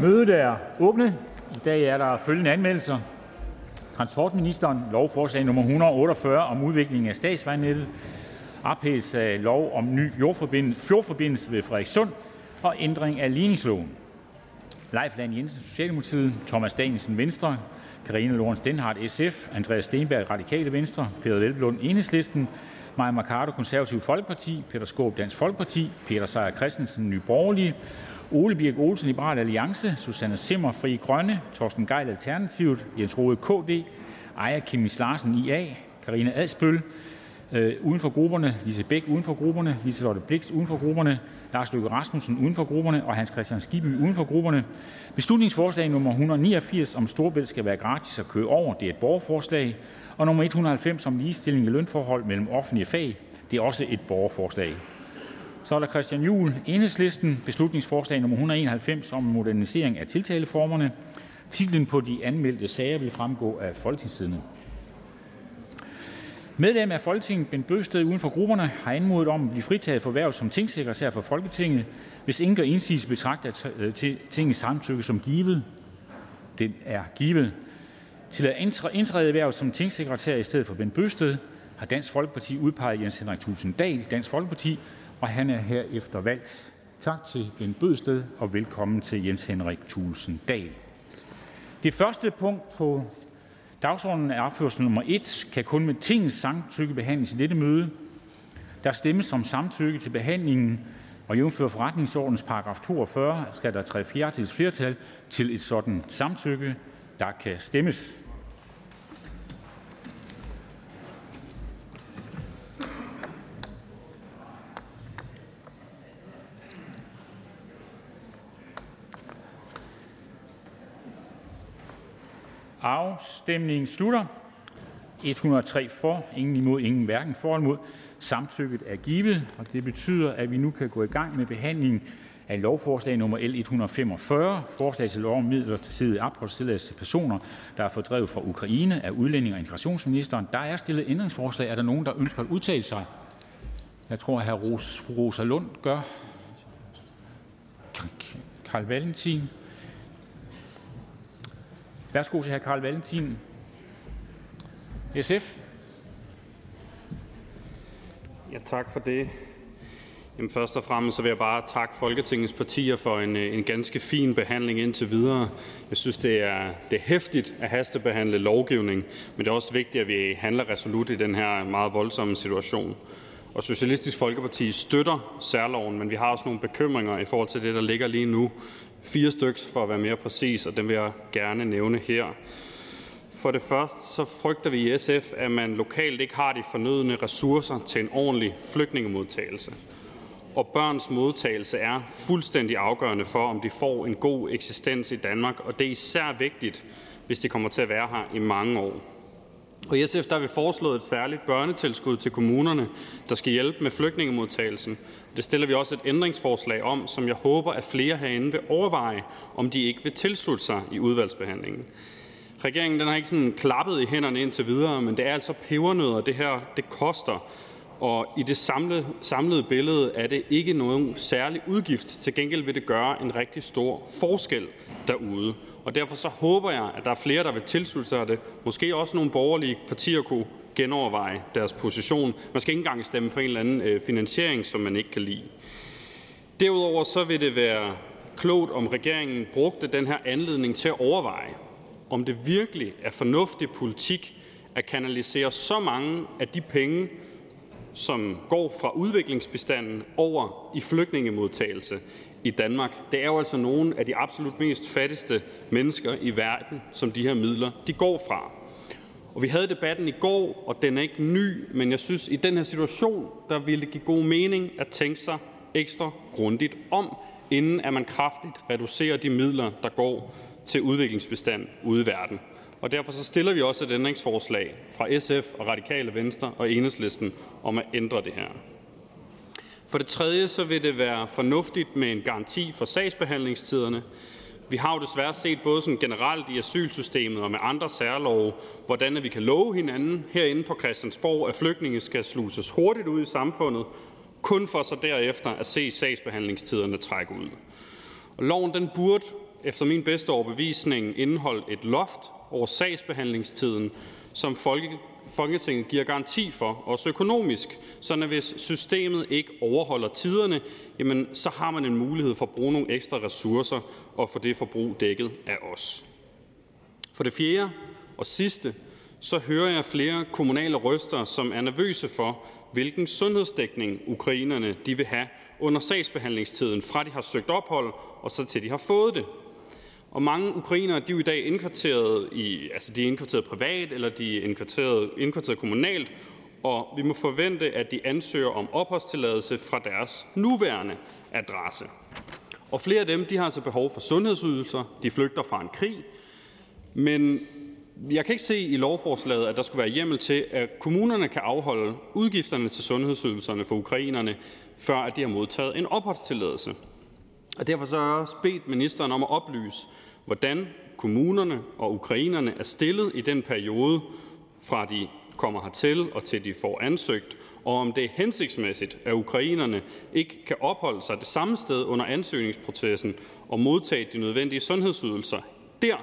Mødet er åbnet. I dag er der følgende anmeldelser: Transportministeren lovforslag nummer 148 om udvikling af statsvejnettet, ophævelse af lov om ny fjordforbindelse ved Frederikssund og ændring af ligningsloven. Leif Land Jensen, Socialdemokratiet, Thomas Danielsen, Venstre, Karina Lorenz Denhardt, SF, Andreas Stenberg, Radikale Venstre, Peter Velblund, Enhedslisten, Maja Mercado, Konservative Folkeparti, Peter Skåb, Dansk Folkeparti, Peter Sejr Christensen, Nye Borgerlige, Ole Birk Olesen, Liberal Alliance, Susanne Simmer, Fri Grønne, Torsten Geil, Alternativet, Jens Rode, KD, Aya Kimis Larsen, IA, Karina Adsbøl, øh, uden for grupperne, Lise Bæk uden for grupperne, Liselotte Blix uden for grupperne, Lars Løkke Rasmussen uden for grupperne og Hans Kristian Skibby uden for grupperne. Beslutningsforslag nummer 189 om Storebælt skal være gratis at køre over, det er et borgerforslag. Og nummer 190 om ligestilling i lønforhold mellem offentlige fag, det er også et borgerforslag. Så er der Christian Juhl, Enhedslisten, beslutningsforslag nummer 191 om modernisering af tiltaleformerne. Titlen på de anmeldte sager vil fremgå af Folketingstidende. Medlem af Folketinget Bent Bøgsted uden for grupperne har anmodet om at blive fritaget for værv som tingsekretær for Folketinget. Hvis ingen gør indsigelse, betragter øh, til tingets samtykke som givet. Den er givet. Til at indtræde værv som tingsekretær i stedet for Bent Bøgsted har Dansk Folkeparti udpeget Jens Henrik Thulesen Dahl, Dansk Folkeparti, han er herefter valgt. Tak til Bent Bøgsted, og velkommen til Jens Henrik Thulesen Dahl. Det første punkt på dagsordenen er opførsel nummer 1, kan kun med tingets samtykke behandles i dette møde. Der stemmes om samtykke til behandlingen, og jævnfører forretningsordens paragraf 42 skal der tre fjerdeles flertal til et sådan samtykke. Der kan stemmes. Afstemningen slutter. 103 for, ingen imod, ingen hverken for eller imod. Samtykket er givet, og det betyder, at vi nu kan gå i gang med behandlingen af lovforslag nummer L 145, forslag til lov om midlertidig opholdstilladelse til personer, der er fordrevet fra Ukraine af udlænding og integrationsministeren. Der er stillet ændringsforslag. Er der nogen, der ønsker at udtale sig? Jeg tror, at fru Rosa Lund gør. Karl Valentin. Værsgo til hr. Karl Valentin, SF. Ja, tak for det. Jamen, først og fremmest så vil jeg bare takke Folketingets partier for en, øh, en ganske fin behandling indtil videre. Jeg synes, det er, det er hæftigt at hastebehandle lovgivning, men det er også vigtigt, at vi handler resolut i den her meget voldsomme situation. Og Socialistisk Folkeparti støtter særloven, men vi har også nogle bekymringer i forhold til det, der ligger lige nu. Fire styks for at være mere præcis, og dem vil jeg gerne nævne her. For det første så frygter vi i SF, at man lokalt ikke har de fornødne ressourcer til en ordentlig flygtningemodtagelse. Og børns modtagelse er fuldstændig afgørende for, om de får en god eksistens i Danmark, og det er især vigtigt, hvis de kommer til at være her i mange år. Og i SF der har vi foreslået et særligt børnetilskud til kommunerne, der skal hjælpe med flygtningemodtagelsen. Det stiller vi også et ændringsforslag om, som jeg håber, at flere herinde vil overveje, om de ikke vil tilslutte sig i udvalgsbehandlingen. Regeringen den har ikke sådan klappet i hænderne indtil videre, men det er altså pebernødder, det her det koster. Og i det samlede, samlede billede er det ikke nogen særlig udgift. Til gengæld vil det gøre en rigtig stor forskel derude. Og derfor så håber jeg, at der er flere, der vil tilslutte sig det. Måske også nogle borgerlige partier kunne genoverveje deres position. Man skal ikke engang stemme for en eller anden øh, finansiering, som man ikke kan lide. Derudover så vil det være klogt, om regeringen brugte den her anledning til at overveje, om det virkelig er fornuftig politik at kanalisere så mange af de penge, som går fra udviklingsbestanden over i flygtningemodtagelse i Danmark. Det er jo altså nogle af de absolut mest fattigste mennesker i verden, som de her midler de går fra. Og vi havde debatten i går, og den er ikke ny, men jeg synes, i den her situation, der ville det give god mening at tænke sig ekstra grundigt om, inden at man kraftigt reducerer de midler, der går til udviklingsbistand ude i verden. Og derfor så stiller vi også et ændringsforslag fra SF og Radikale Venstre og Enhedslisten om at ændre det her. For det tredje så vil det være fornuftigt med en garanti for sagsbehandlingstiderne. Vi har jo desværre set både sådan generelt i asylsystemet og med andre særlove, hvordan vi kan love hinanden herinde på Christiansborg, at flygtninge skal sluses hurtigt ud i samfundet, kun for så derefter at se sagsbehandlingstiderne trække ud. Og loven den burde efter min bedste overbevisning indeholde et loft over sagsbehandlingstiden, som Folketinget giver garanti for, også økonomisk, så hvis systemet ikke overholder tiderne, jamen, så har man en mulighed for at bruge nogle ekstra ressourcer og få det forbrug dækket af os. For det fjerde og sidste så hører jeg flere kommunale røster, som er nervøse for, hvilken sundhedsdækning ukrainerne de vil have under sagsbehandlingstiden, fra de har søgt ophold, og så til de har fået det. Og mange ukrainere de er jo i dag indkvarteret, i, altså de er indkvarteret privat, eller de er indkvarteret, indkvarteret kommunalt, og vi må forvente, at de ansøger om opholdstilladelse fra deres nuværende adresse. Og flere af dem de har altså behov for sundhedsydelser, de flygter fra en krig, men jeg kan ikke se i lovforslaget, at der skulle være hjemmel til, at kommunerne kan afholde udgifterne til sundhedsydelserne for ukrainerne, før de har modtaget en opholdstilladelse. Og derfor så har jeg også bedt ministeren om at oplyse, hvordan kommunerne og ukrainerne er stillet i den periode, fra de kommer hertil og til de får ansøgt, og om det er hensigtsmæssigt, at ukrainerne ikke kan opholde sig det samme sted under ansøgningsprocessen og modtage de nødvendige sundhedsydelser der,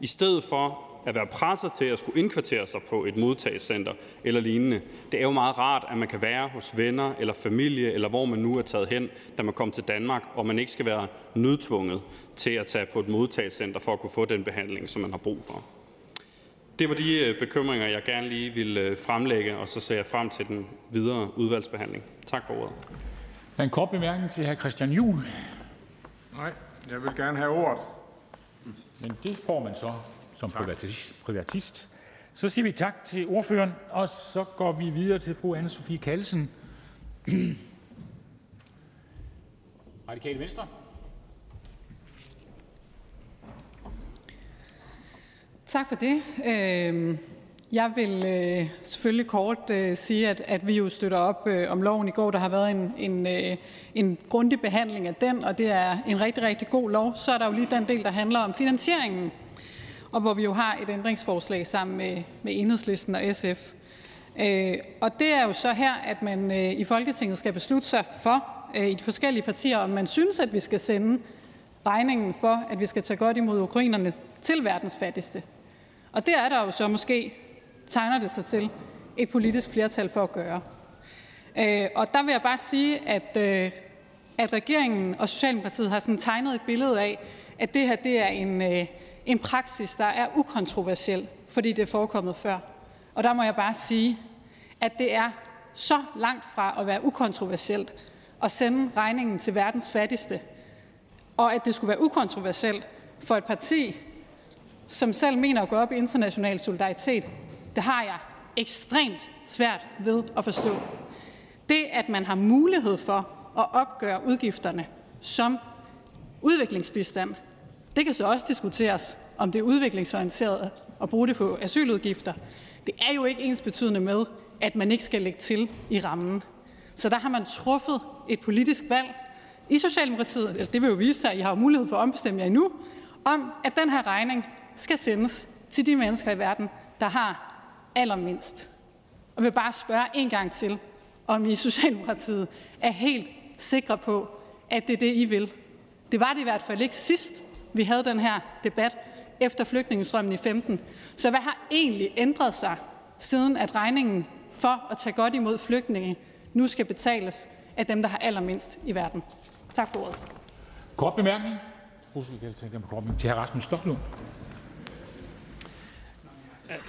i stedet for at være presset til at skulle indkvartere sig på et modtagscenter eller lignende. Det er jo meget rart, at man kan være hos venner eller familie, eller hvor man nu er taget hen, da man kom til Danmark, og man ikke skal være nødtvunget til at tage på et modtagscenter for at kunne få den behandling, som man har brug for. Det var de øh, bekymringer, jeg gerne lige ville øh, fremlægge, og så ser jeg frem til den videre udvalgsbehandling. Tak for ordet. Der er en kort bemærkning til hr. Christian Juhl. Nej, jeg vil gerne have ordet. Men det får man så som privatist. Så siger vi tak til ordføreren, og så går vi videre til fru Anne Sofie Kallesen, Radikale Venstre. Tak for det. Øhm, jeg vil øh, selvfølgelig kort øh, sige, at, at vi jo støtter op øh, om loven i går. Der har været en, en, en grundig behandling af den, og det er en rigtig, rigtig god lov. Så er der jo lige den del, der handler om finansieringen og hvor vi jo har et ændringsforslag sammen med, med Enhedslisten og SF. Øh, og det er jo så her, at man øh, i Folketinget skal beslutte sig for øh, i de forskellige partier, om man synes, at vi skal sende regningen for, at vi skal tage godt imod ukrainerne til verdens fattigste. Og det er der jo så måske, tegner det sig til, et politisk flertal for at gøre. Øh, og der vil jeg bare sige, at, øh, at regeringen og Socialdemokratiet har sådan tegnet et billede af, at det her det er en, øh, en praksis, der er ukontroversiel, fordi det er forekommet før. Og der må jeg bare sige, at det er så langt fra at være ukontroversielt at sende regningen til verdens fattigste, og at det skulle være ukontroversielt for et parti, som selv mener at gå op i international solidaritet, det har jeg ekstremt svært ved at forstå. Det, at man har mulighed for at opgøre udgifterne som udviklingsbistand, det kan så også diskuteres, om det er udviklingsorienteret at bruge det på asyludgifter. Det er jo ikke ens betydende med, at man ikke skal lægge til i rammen. Så der har man truffet et politisk valg i Socialdemokratiet, eller det vil jo vise sig, at I har mulighed for at ombestemme jer endnu, om at den her regning skal sendes til de mennesker i verden, der har allermindst. Og vil bare spørge en gang til, om I i Socialdemokratiet er helt sikre på, at det er det, I vil. Det var det i hvert fald ikke sidst, vi havde den her debat efter flygtningestrømmen i 15. Så hvad har egentlig ændret sig, siden at regningen for at tage godt imod flygtninge nu skal betales af dem, der har allermindst i verden? Tak for ordet. Kort bemærkning. Til hr. Rasmus Stoklund.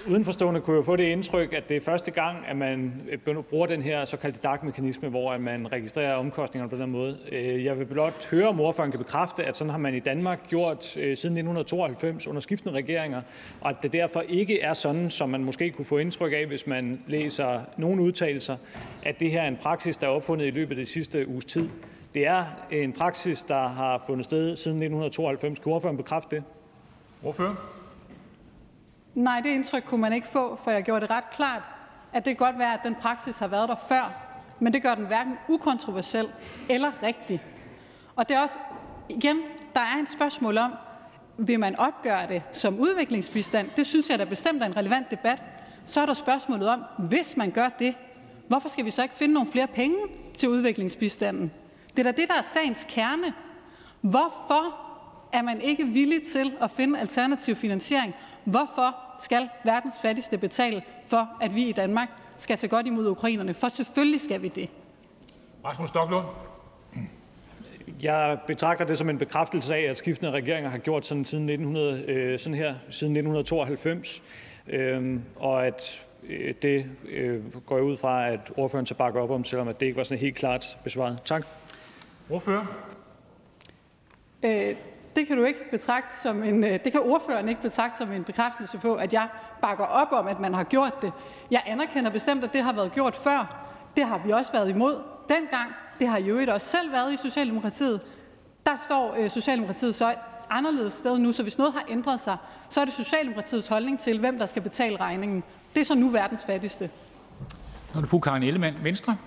Udenforstående kunne jo få det indtryk, at det er første gang, at man øh, bruger den her såkaldte DAC-mekanisme, hvor man registrerer omkostningerne på den måde. Øh, jeg vil blot høre, om ordføreren kan bekræfte, at sådan har man i Danmark gjort øh, siden 1992 under skiftende regeringer, og at det derfor ikke er sådan, som man måske kunne få indtryk af, hvis man læser nogle udtalelser, at det her er en praksis, der er opfundet i løbet af det sidste uges tid. Det er en praksis, der har fundet sted siden 1992. Kan ordføreren bekræfte det? Ordfører? Nej, det indtryk kunne man ikke få, for jeg gjorde det ret klart, at det kan godt være, at den praksis har været der før, men det gør den hverken ukontroversiel eller rigtig. Og det er også, igen, der er et spørgsmål om, vil man opgøre det som udviklingsbistand? Det synes jeg da bestemt er en relevant debat. Så er der spørgsmålet om, hvis man gør det, hvorfor skal vi så ikke finde nogle flere penge til udviklingsbistanden? Det er da det, der er sagens kerne. Hvorfor er man ikke villig til at finde alternativ finansiering. Hvorfor skal verdens fattigste betale for, at vi i Danmark skal tage godt imod ukrainerne? For selvfølgelig skal vi det. Rasmus Stoklund. Jeg betragter det som en bekræftelse af, at skiftende regeringer har gjort sådan siden, 1900, øh, sådan her, siden 1992, øh, og at øh, det øh, går jeg ud fra, at ordføreren så bakker op om, selvom at det ikke var sådan helt klart besvaret. Tak. Ordfører. Øh, det kan du ikke betragte som en, øh, det kan ordføreren ikke betragte som en bekræftelse på, at jeg bakker op om, at man har gjort det. Jeg anerkender bestemt, at det har været gjort før. Det har vi også været imod dengang. Det har jo øvrigt også selv været i Socialdemokratiet. Der står øh, Socialdemokratiet så et anderledes sted nu, så hvis noget har ændret sig, så er det Socialdemokratiets holdning til, hvem der skal betale regningen. Det er så nu verdens fattigste. Så er det fru Karin Ellemann, Venstre.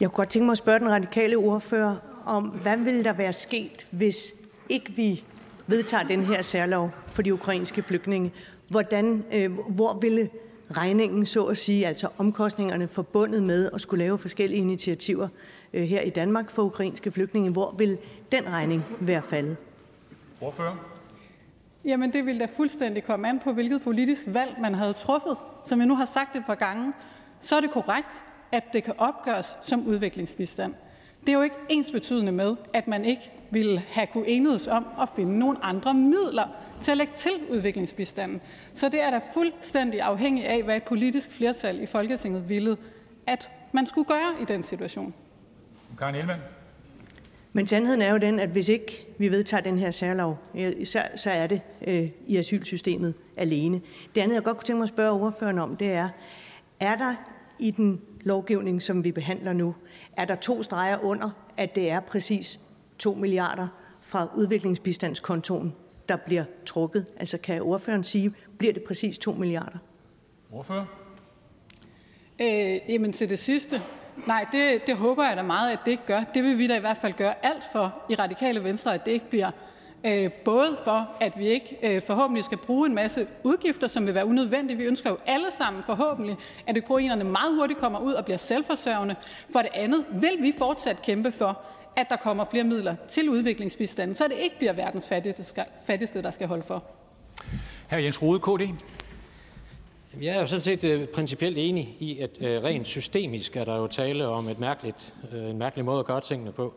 Jeg kunne godt tænke mig at spørge den radikale ordfører om, hvad ville der være sket, hvis ikke vi vedtager den her særlov for de ukrainske flygtninge? Hvordan, øh, hvor ville regningen, så at sige, altså omkostningerne forbundet med at skulle lave forskellige initiativer øh, her i Danmark for ukrainske flygtninge, hvor vil den regning være faldet? Ordfører. Jamen, det ville da fuldstændig komme an på, hvilket politisk valg man havde truffet. Som jeg nu har sagt et par gange, så er det korrekt, at det kan opgøres som udviklingsbistand. Det er jo ikke ens betydende med, at man ikke ville have kunne enedes om at finde nogle andre midler til at lægge til udviklingsbistanden. Så det er da fuldstændig afhængigt af, hvad et politisk flertal i Folketinget ville, at man skulle gøre i den situation. Karin Ellemann. Men sandheden er jo den, at hvis ikke vi vedtager den her særlov, så, så er det øh, i asylsystemet alene. Det andet, jeg godt kunne tænke mig at spørge ordføreren om, det er, er der i den lovgivning, som vi behandler nu, er der to streger under, at det er præcis 2 milliarder fra udviklingsbistandskontoen, der bliver trukket? Altså kan ordføreren sige, bliver det præcis 2 milliarder? Ordfører. Øh, jamen til det sidste. Nej, det, det håber jeg da meget, at det ikke gør. Det vil vi da i hvert fald gøre alt for i Radikale Venstre, at det ikke bliver både for, at vi ikke øh, forhåbentlig skal bruge en masse udgifter, som vil være unødvendige. Vi ønsker jo alle sammen forhåbentlig, at ukrainerne meget hurtigt kommer ud og bliver selvforsørgende. For det andet vil vi fortsat kæmpe for, at der kommer flere midler til udviklingsbistanden, så det ikke bliver verdens fattigste, fattigste der skal holde for. Her Jens Rode, KD. Jeg er jo sådan set øh, principielt enig i, at øh, rent systemisk er der jo tale om et mærkeligt, øh, en mærkelig måde at gøre tingene på.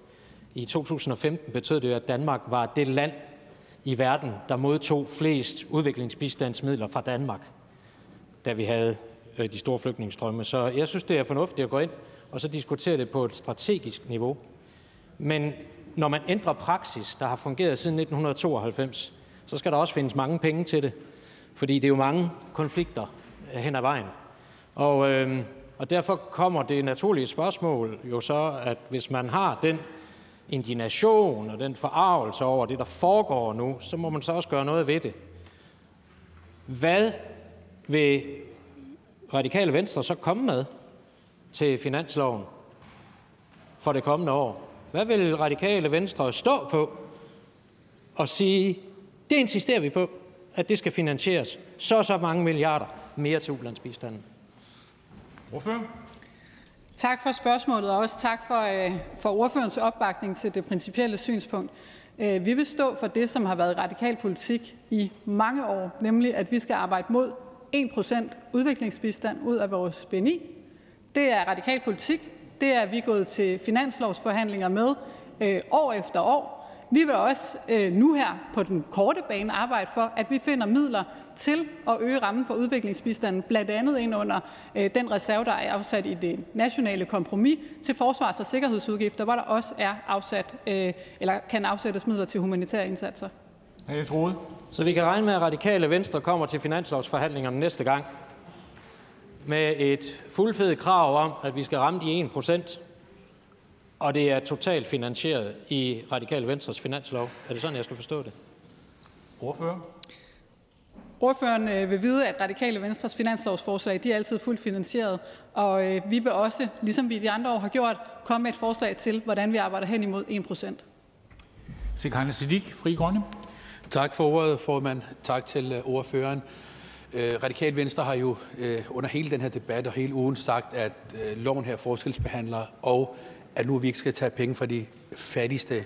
I 2015 betød det, at Danmark var det land i verden, der modtog flest udviklingsbistandsmidler fra Danmark, da vi havde øh, de store flygtningestrømme. Så jeg synes, det er fornuftigt at gå ind og så diskutere det på et strategisk niveau. Men når man ændrer praksis, der har fungeret siden 1992, så skal der også findes mange penge til det. Fordi det er jo mange konflikter øh, hen ad vejen. Og, øh, og derfor kommer det naturlige spørgsmål jo så, at hvis man har den indignation og den forarvelse over det, der foregår nu, så må man så også gøre noget ved det. Hvad vil radikale venstre så komme med til finansloven for det kommende år? Hvad vil radikale venstre stå på og sige, det insisterer vi på, at det skal finansieres så så mange milliarder mere til ulandsbistanden? Hvorfor? Tak for spørgsmålet, og også tak for, øh, for ordførens opbakning til det principielle synspunkt. Øh, vi vil stå for det, som har været radikal politik i mange år, nemlig at vi skal arbejde mod 1% udviklingsbistand ud af vores BNI. Det er radikal politik. Det er vi gået til finanslovsforhandlinger med øh, år efter år. Vi vil også øh, nu her på den korte bane arbejde for, at vi finder midler til at øge rammen for udviklingsbistanden, blandt andet ind under øh, den reserve, der er afsat i det nationale kompromis til forsvars- og sikkerhedsudgifter, hvor der også er afsat, øh, eller kan afsættes midler til humanitære indsatser. Jeg troede. Så vi kan regne med, at radikale venstre kommer til finanslovsforhandlingerne næste gang med et fuldfedet krav om, at vi skal ramme de 1 procent, og det er totalt finansieret i Radikale Venstres finanslov. Er det sådan, jeg skal forstå det? Ordfører? Ordføreren øh, vil vide, at Radikale Venstres finanslovsforslag de er altid fuldt finansieret, og øh, vi vil også, ligesom vi de andre år har gjort, komme med et forslag til, hvordan vi arbejder hen imod 1 procent. Sikana Siddiq, Fri Grønne. Tak for ordet, formand. Tak til øh, ordføreren. Radikal Venstre har jo under hele den her debat og hele ugen sagt, at loven her forskelsbehandler, og at nu vi ikke skal tage penge fra de fattigste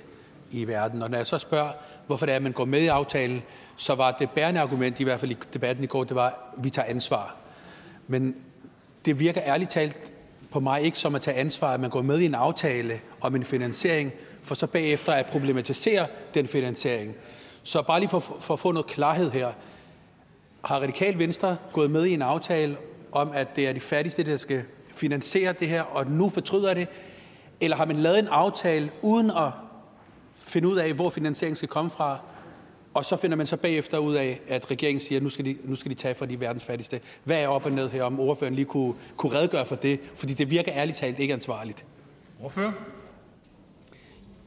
i verden. Og når jeg så spørger, hvorfor det er, at man går med i aftalen, så var det bærende argument, i hvert fald i debatten i går, det var, at vi tager ansvar. Men det virker ærligt talt på mig ikke som at tage ansvar, at man går med i en aftale om en finansiering, for så bagefter at problematisere den finansiering. Så bare lige for, for at få noget klarhed her. Har Radikal Venstre gået med i en aftale om, at det er de fattigste, der skal finansiere det her, og nu fortryder det? Eller har man lavet en aftale uden at finde ud af, hvor finansieringen skal komme fra, og så finder man så bagefter ud af, at regeringen siger, at nu skal de, nu skal de tage fra de verdens fattigste. Hvad er op og ned her, om ordføreren lige kunne, kunne redegøre for det? Fordi det virker ærligt talt ikke ansvarligt. Ordfører?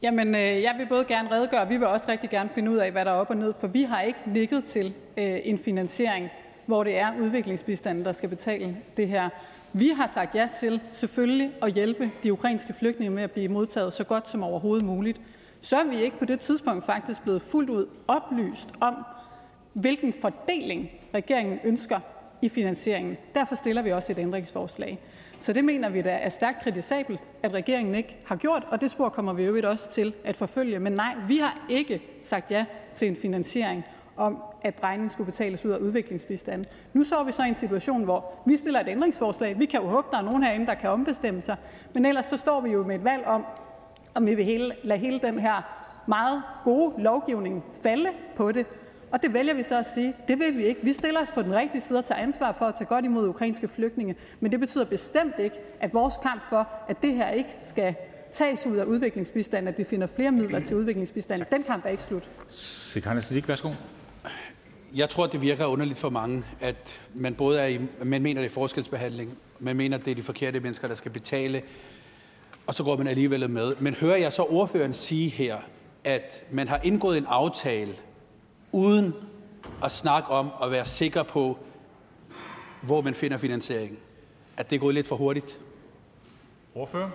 Jamen, øh, jeg vil både gerne redegøre, og vi vil også rigtig gerne finde ud af, hvad der er op og ned, for vi har ikke ligget til øh, en finansiering, hvor det er udviklingsbistanden, der skal betale det her. Vi har sagt ja til selvfølgelig at hjælpe de ukrainske flygtninge med at blive modtaget så godt som overhovedet muligt. Så er vi ikke på det tidspunkt faktisk blevet fuldt ud oplyst om, hvilken fordeling regeringen ønsker i finansieringen. Derfor stiller vi også et ændringsforslag. Så det mener vi da er stærkt kritisabelt, at regeringen ikke har gjort, og det spor kommer vi jo også til at forfølge. Men nej, vi har ikke sagt ja til en finansiering om, at regningen skulle betales ud af udviklingsbistanden. Nu så vi så i en situation, hvor vi stiller et ændringsforslag. Vi kan jo håbe, der er nogen herinde, der kan ombestemme sig. Men ellers så står vi jo med et valg om, om vi vil hele, lade hele den her meget gode lovgivning falde på det. Og det vælger vi så at sige, det vil vi ikke. Vi stiller os på den rigtige side og tager ansvar for at tage godt imod ukrainske flygtninge. Men det betyder bestemt ikke, at vores kamp for, at det her ikke skal tages ud af udviklingsbistanden, at vi finder flere midler til udviklingsbistanden, den kamp er ikke slut. Sekretær Siddiq, værsgo. Jeg tror, det virker underligt for mange, at man både er i, man mener, det er forskelsbehandling, man mener, det er de forkerte mennesker, der skal betale, og så går man alligevel med. Men hører jeg så ordføreren sige her, at man har indgået en aftale uden at snakke om at være sikker på, hvor man finder finansiering? At det er gået lidt for hurtigt? Ordfører?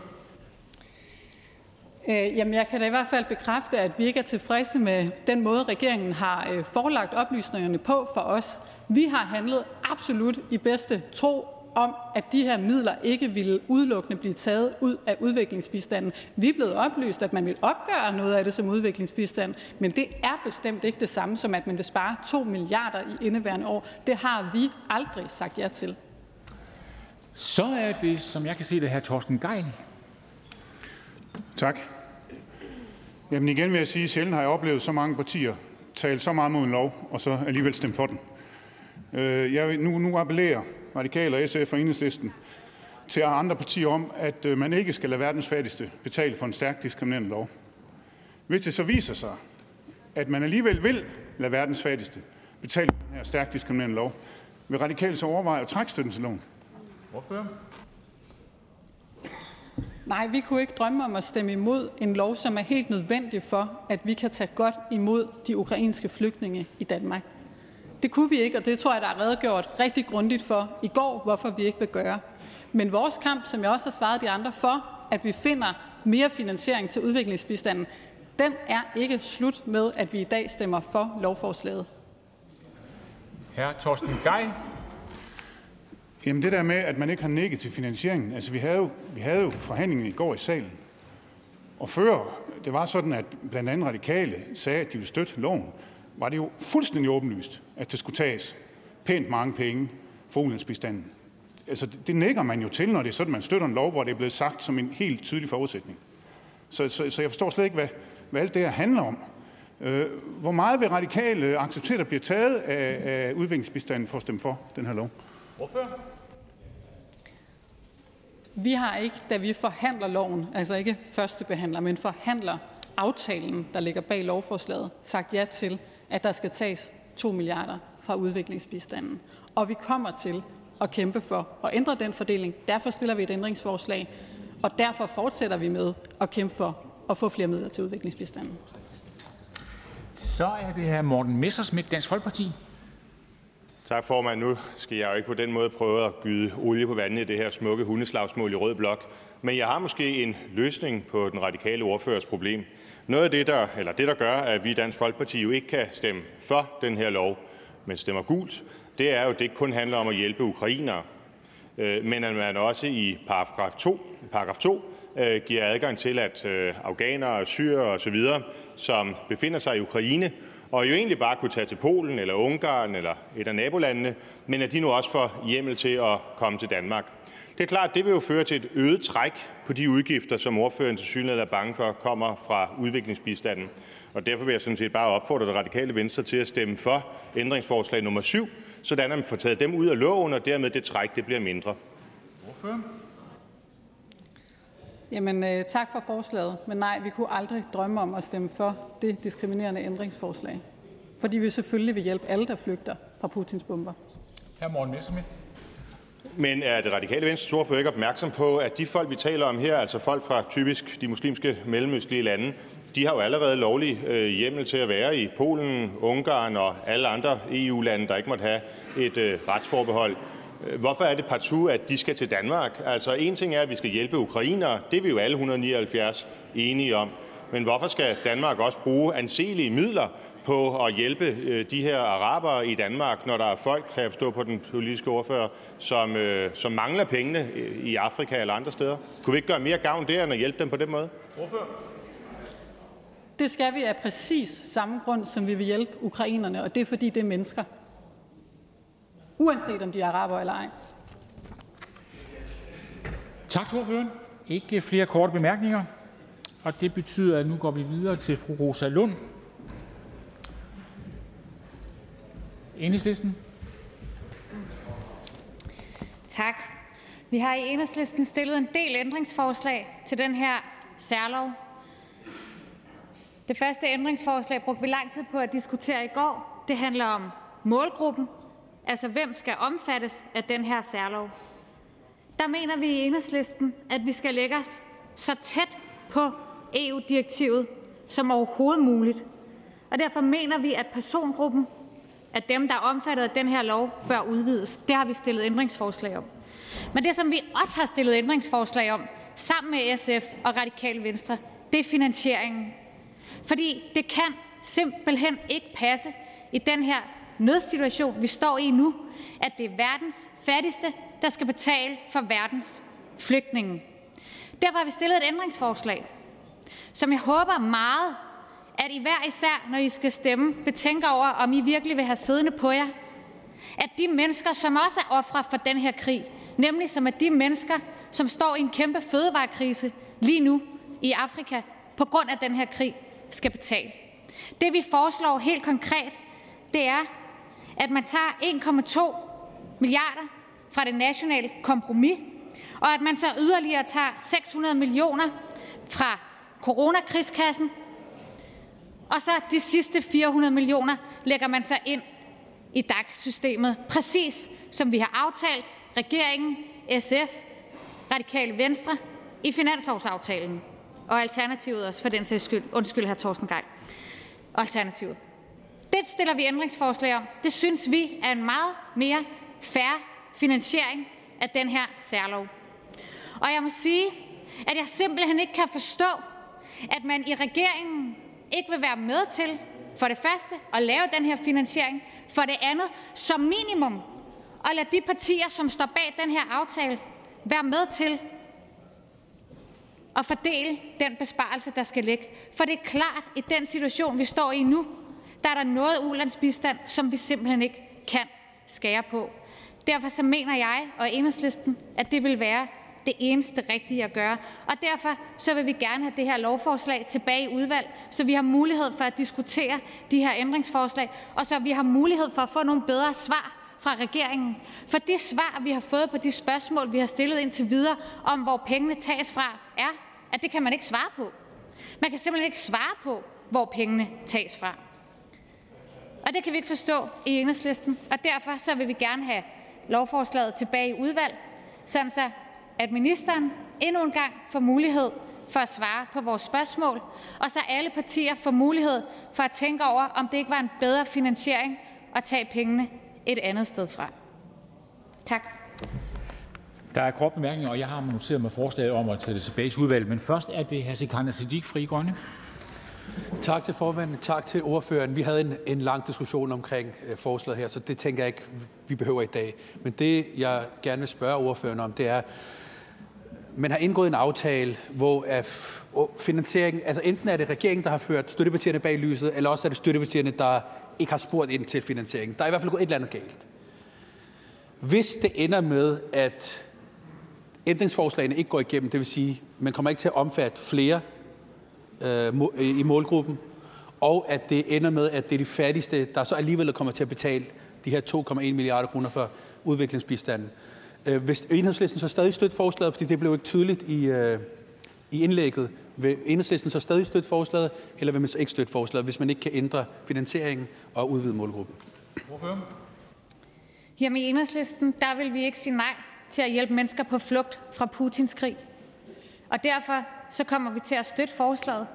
Øh, jamen, jeg kan da i hvert fald bekræfte, at vi ikke er tilfredse med den måde, regeringen har øh, forelagt oplysningerne på for os. Vi har handlet absolut i bedste tro om, at de her midler ikke ville udelukkende blive taget ud af udviklingsbistanden. Vi er blevet oplyst, at man vil opgøre noget af det som udviklingsbistand, men det er bestemt ikke det samme som, at man vil spare 2 milliarder i indeværende år. Det har vi aldrig sagt ja til. Så er det, som jeg kan se det, her Torsten Geil. Tak. Jamen igen vil jeg sige, at sjældent har jeg oplevet så mange partier tale så meget mod en lov, og så alligevel stemme for den. Øh, jeg vil nu, nu appellere Radikale og SF og Enhedslisten til andre partier om, at øh, man ikke skal lade verdens fattigste betale for en stærkt diskriminerende lov. Hvis det så viser sig, at man alligevel vil lade verdens fattigste betale for den her stærkt diskriminerende lov, vil Radikale så overveje at trække støtten til loven? Hvorfor? Nej, vi kunne ikke drømme om at stemme imod en lov, som er helt nødvendig for, at vi kan tage godt imod de ukrainske flygtninge i Danmark. Det kunne vi ikke, og det tror jeg, der er redegjort rigtig grundigt for i går, hvorfor vi ikke vil gøre. Men vores kamp, som jeg også har svaret de andre for, at vi finder mere finansiering til udviklingsbistanden, den er ikke slut med, at vi i dag stemmer for lovforslaget. Hr. Torsten Geil. Jamen det der med, at man ikke har nikket til finansieringen. Altså vi havde jo, vi havde jo forhandlingen i går i salen. Og før det var sådan, at blandt andet radikale sagde, at de ville støtte loven, var det jo fuldstændig åbenlyst, at det skulle tages pænt mange penge for ulandsbistanden. Altså, det nækker man jo til, når det er sådan, man støtter en lov, hvor det er blevet sagt som en helt tydelig forudsætning. Så, så, så jeg forstår slet ikke, hvad, hvad alt det her handler om. Øh, hvor meget vil radikale acceptere, at der bliver taget af, af udviklingsbistanden for at stemme for den her lov? Hvorfor? Vi har ikke, da vi forhandler loven, altså ikke første behandler, men forhandler aftalen, der ligger bag lovforslaget, sagt ja til, at der skal tages 2 milliarder fra udviklingsbistanden. Og vi kommer til at kæmpe for at ændre den fordeling. Derfor stiller vi et ændringsforslag, og derfor fortsætter vi med at kæmpe for at få flere midler til udviklingsbistanden. Så er det her Morten Messersmith, Dansk Folkeparti. Tak, formand. Nu skal jeg jo ikke på den måde prøve at gyde olie på vandet i det her smukke hundeslagsmål i rød blok, men jeg har måske en løsning på den radikale ordførers problem. Noget af det, der, eller det, der gør, at vi i Dansk Folkeparti jo ikke kan stemme for den her lov, men stemmer gult, det er jo, at det ikke kun handler om at hjælpe ukrainere. Øh, men at man også i paragraf 2, paragraf 2 øh, giver adgang til, at øh, afghanere, syrere osv., som befinder sig i Ukraine, og jo egentlig bare kunne tage til Polen eller Ungarn eller et af nabolandene, men at de nu også får hjemmel til at komme til Danmark. Det er klart, at det vil jo føre til et øget træk på de udgifter, som ordføreren til synligheden er bange for kommer fra udviklingsbistanden. Og derfor vil jeg sådan set bare opfordre det radikale venstre til at stemme for ændringsforslag nummer 7, sådan at man får taget dem ud af loven, og dermed det træk det bliver mindre. Ordfører? Jamen, øh, tak for forslaget. Men nej, vi kunne aldrig drømme om at stemme for det diskriminerende ændringsforslag. Fordi vi selvfølgelig vil hjælpe alle, der flygter fra Putins bomber. Hr. Morten Messerschmidt. Men er det radikale venstres ordfører ikke opmærksom på, at de folk, vi taler om her, altså folk fra typisk de muslimske mellemøstlige lande, de har jo allerede lovlig øh, hjemmel til at være i Polen, Ungarn og alle andre EU-lande, der ikke måtte have et øh, retsforbehold. Øh, hvorfor er det partout, at de skal til Danmark? Altså en ting er, at vi skal hjælpe ukrainere. Det er vi jo alle 179 enige om. Men hvorfor skal Danmark også bruge anselige midler på at hjælpe øh, de her arabere i Danmark, når der er folk, kan jeg forstå på den politiske ordfører, som, øh, som mangler pengene i Afrika eller andre steder? Kunne vi ikke gøre mere gavn der, end at hjælpe dem på den måde? Ordfører. Det skal vi af præcis samme grund, som vi vil hjælpe ukrainerne, og det er fordi, det er mennesker. Uanset om de er araber eller ej. Tak til ordføreren. Ikke flere korte bemærkninger. Og det betyder, at nu går vi videre til fru Rosa Lund, Enhedslisten. Tak. Vi har i Enhedslisten stillet en del ændringsforslag til den her særlov. Det første ændringsforslag brugte vi lang tid på at diskutere i går. Det handler om målgruppen, altså hvem skal omfattes af den her særlov. Der mener vi i Enhedslisten, at vi skal lægge os så tæt på EU-direktivet som overhovedet muligt. Og derfor mener vi, at persongruppen at dem, der er omfattet af den her lov, bør udvides. Det har vi stillet ændringsforslag om. Men det, som vi også har stillet ændringsforslag om, sammen med SF og Radikale Venstre, det er finansieringen. Fordi det kan simpelthen ikke passe i den her nødsituation, vi står i nu, at det er verdens fattigste, der skal betale for verdens flygtninge. Derfor har vi stillet et ændringsforslag, som jeg håber meget at I hver især, når I skal stemme, betænker over, om I virkelig vil have siddende på jer, at de mennesker, som også er ofre for den her krig, nemlig som er de mennesker, som står i en kæmpe fødevarekrise lige nu i Afrika på grund af den her krig, skal betale. Det vi foreslår helt konkret, det er, at man tager 1,2 milliarder fra det nationale kompromis, og at man så yderligere tager 600 millioner fra coronakrigskassen og så de sidste 400 millioner lægger man så ind i DAC-systemet, præcis som vi har aftalt regeringen, SF, Radikale Venstre i finanslovsaftalen, og Alternativet også for den sags skyld. Undskyld, her Torsten Geil. Alternativet. Det stiller vi ændringsforslag om. Det synes vi er en meget mere fair finansiering af den her særlov. Og jeg må sige, at jeg simpelthen ikke kan forstå, at man i regeringen ikke vil være med til for det første at lave den her finansiering, for det andet som minimum at lade de partier, som står bag den her aftale, være med til at fordele den besparelse, der skal ligge. For det er klart, at i den situation, vi står i nu, er der noget ulandsbistand, som vi simpelthen ikke kan skære på. Derfor så mener jeg og enhedslisten, at det vil være det eneste rigtige at gøre. Og derfor så vil vi gerne have det her lovforslag tilbage i udvalg, så vi har mulighed for at diskutere de her ændringsforslag, og så vi har mulighed for at få nogle bedre svar fra regeringen. For det svar, vi har fået på de spørgsmål, vi har stillet indtil videre, om hvor pengene tages fra, er, at det kan man ikke svare på. Man kan simpelthen ikke svare på, hvor pengene tages fra. Og det kan vi ikke forstå i enhedslisten, og derfor så vil vi gerne have lovforslaget tilbage i udvalg, sådan så at ministeren endnu en gang får mulighed for at svare på vores spørgsmål, og så alle partier får mulighed for at tænke over, om det ikke var en bedre finansiering at tage pengene et andet sted fra. Tak. Der er kort bemærkninger, og jeg har noteret mig forslaget om at tage det tilbage til udvalget. Men først er det hr. Sikandar Siddiq, Fri Grønne. Tak til formanden. Tak til ordføreren. Vi havde en, en lang diskussion omkring øh, forslaget her, så det tænker jeg ikke, vi behøver i dag. Men det, jeg gerne vil spørge ordføreren om, det er, man har indgået en aftale, hvor finansieringen, altså enten er det regeringen, der har ført støttepartierne bag lyset, eller også er det støttepartierne, der ikke har spurgt ind til finansieringen. Der er i hvert fald gået et eller andet galt. Hvis det ender med, at ændringsforslagene ikke går igennem, det vil sige, man kommer ikke til at omfatte flere øh, i målgruppen, og at det ender med, at det er de fattigste, der så alligevel kommer til at betale de her 2,1 milliarder kroner for udviklingsbistanden. Øh, hvis enhedslisten så stadig støtte forslaget, fordi det blev ikke tydeligt i, øh, i indlægget, vil enhedslisten så stadig støtte forslaget, eller vil man så ikke støtte forslaget, hvis man ikke kan ændre finansieringen og udvide målgruppen? Jamen i enhedslisten, der vil vi ikke sige nej til at hjælpe mennesker på flugt fra Putins krig. Og derfor kommer vi til at støtte forslaget.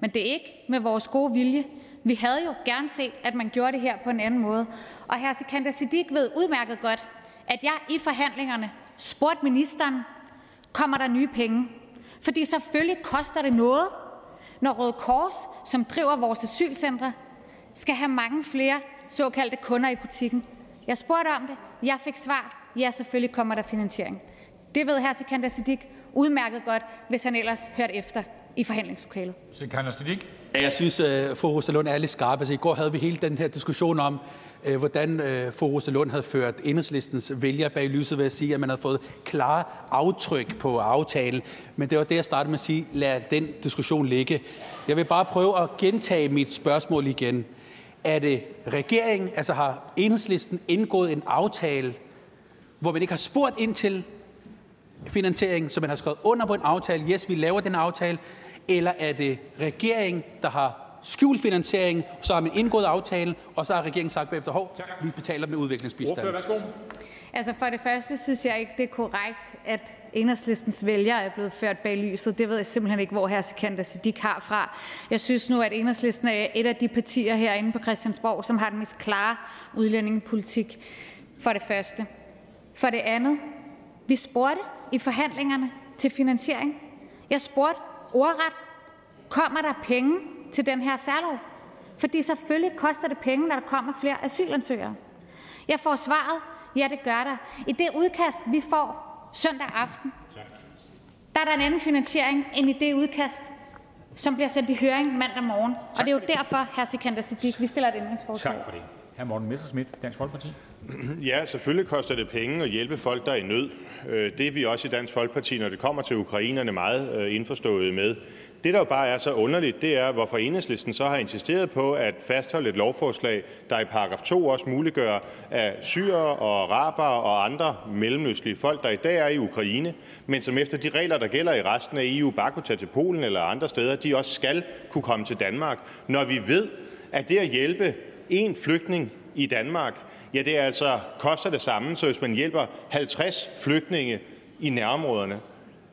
Men det er ikke med vores gode vilje. Vi havde jo gerne set, at man gjorde det her på en anden måde. Og her Sikander Siddiq ved udmærket godt, at jeg i forhandlingerne spurgte ministeren, kommer der nye penge? Fordi selvfølgelig koster det noget, når Røde Kors, som driver vores asylcentre, skal have mange flere såkaldte kunder i butikken. Jeg spurgte om det. Jeg fik svar. Ja, selvfølgelig kommer der finansiering. Det ved hr. Sikander Siddiq udmærket godt, hvis han ellers hørte efter i forhandlingslokalet. Jeg synes, at øh, fru Rosa Lund er lidt skarp. Altså, I går havde vi hele den her diskussion om, øh, hvordan øh, fru Rosa Lund havde ført enhedslistens vælger bag lyset ved at sige, at man havde fået klare aftryk på aftalen. Men det var det, jeg startede med at sige. Lad den diskussion ligge. Jeg vil bare prøve at gentage mit spørgsmål igen. Er det regeringen, altså har enhedslisten indgået en aftale, hvor man ikke har spurgt ind til finansiering, så man har skrevet under på en aftale, yes, vi laver den aftale, eller er det regeringen, der har skjult finansiering, så har man indgået aftalen, og så har regeringen sagt bagefter, hov, vi betaler med udviklingsbistand. Ordfører, værsgo. Altså for det første synes jeg ikke, det er korrekt, at enhedslistens vælgere er blevet ført bag lyset. Det ved jeg simpelthen ikke, hvor hr. Sikander Siddiq har fra. Jeg synes nu, at enhedslisten er et af de partier herinde på Christiansborg, som har den mest klare udlændingepolitik. For det første. For det andet. Vi spurgte i forhandlingerne til finansiering. Jeg spurgte ordret, kommer der penge til den her særlov? Fordi selvfølgelig koster det penge, når der kommer flere asylansøgere. Jeg får svaret, ja, det gør der. I det udkast, vi får søndag aften, der er der en anden finansiering end i det udkast, som bliver sendt i høring mandag morgen. Og det er jo derfor, hr. Sikander Siddiq, vi stiller et ændringsforslag. Tak for det. Hr. Morten Messerschmidt, Dansk Folkeparti. Ja, selvfølgelig koster det penge at hjælpe folk, der er i nød. Øh, det er vi også i Dansk Folkeparti, når det kommer til ukrainerne, meget øh, indforstået med. Det, der jo bare er så underligt, det er, hvorfor Enhedslisten så har insisteret på at fastholde et lovforslag, der i paragraf 2 også muliggør, at syrer og araber og andre mellemøstlige folk, der i dag er i Ukraine, men som efter de regler, der gælder i resten af EU, bare kunne tage til Polen eller andre steder, de også skal kunne komme til Danmark, når vi ved, at det at hjælpe en flygtning i Danmark ja, det altså koster det samme, så hvis man hjælper 50 flygtninge i nærområderne.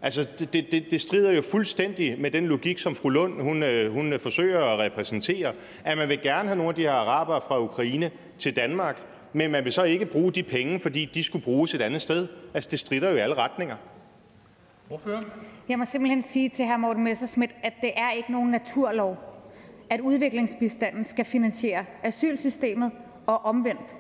Altså, det, det, det strider jo fuldstændig med den logik, som fru Lund hun, øh, hun forsøger at repræsentere, at man vil gerne have nogle af de her arabere fra Ukraine til Danmark, men man vil så ikke bruge de penge, fordi de skulle bruges et andet sted. Altså, det strider jo i alle retninger. Hvorfor? Jeg må simpelthen sige til hr. Morten Messerschmidt, at det er ikke nogen naturlov, at udviklingsbistanden skal finansiere asylsystemet og omvendt.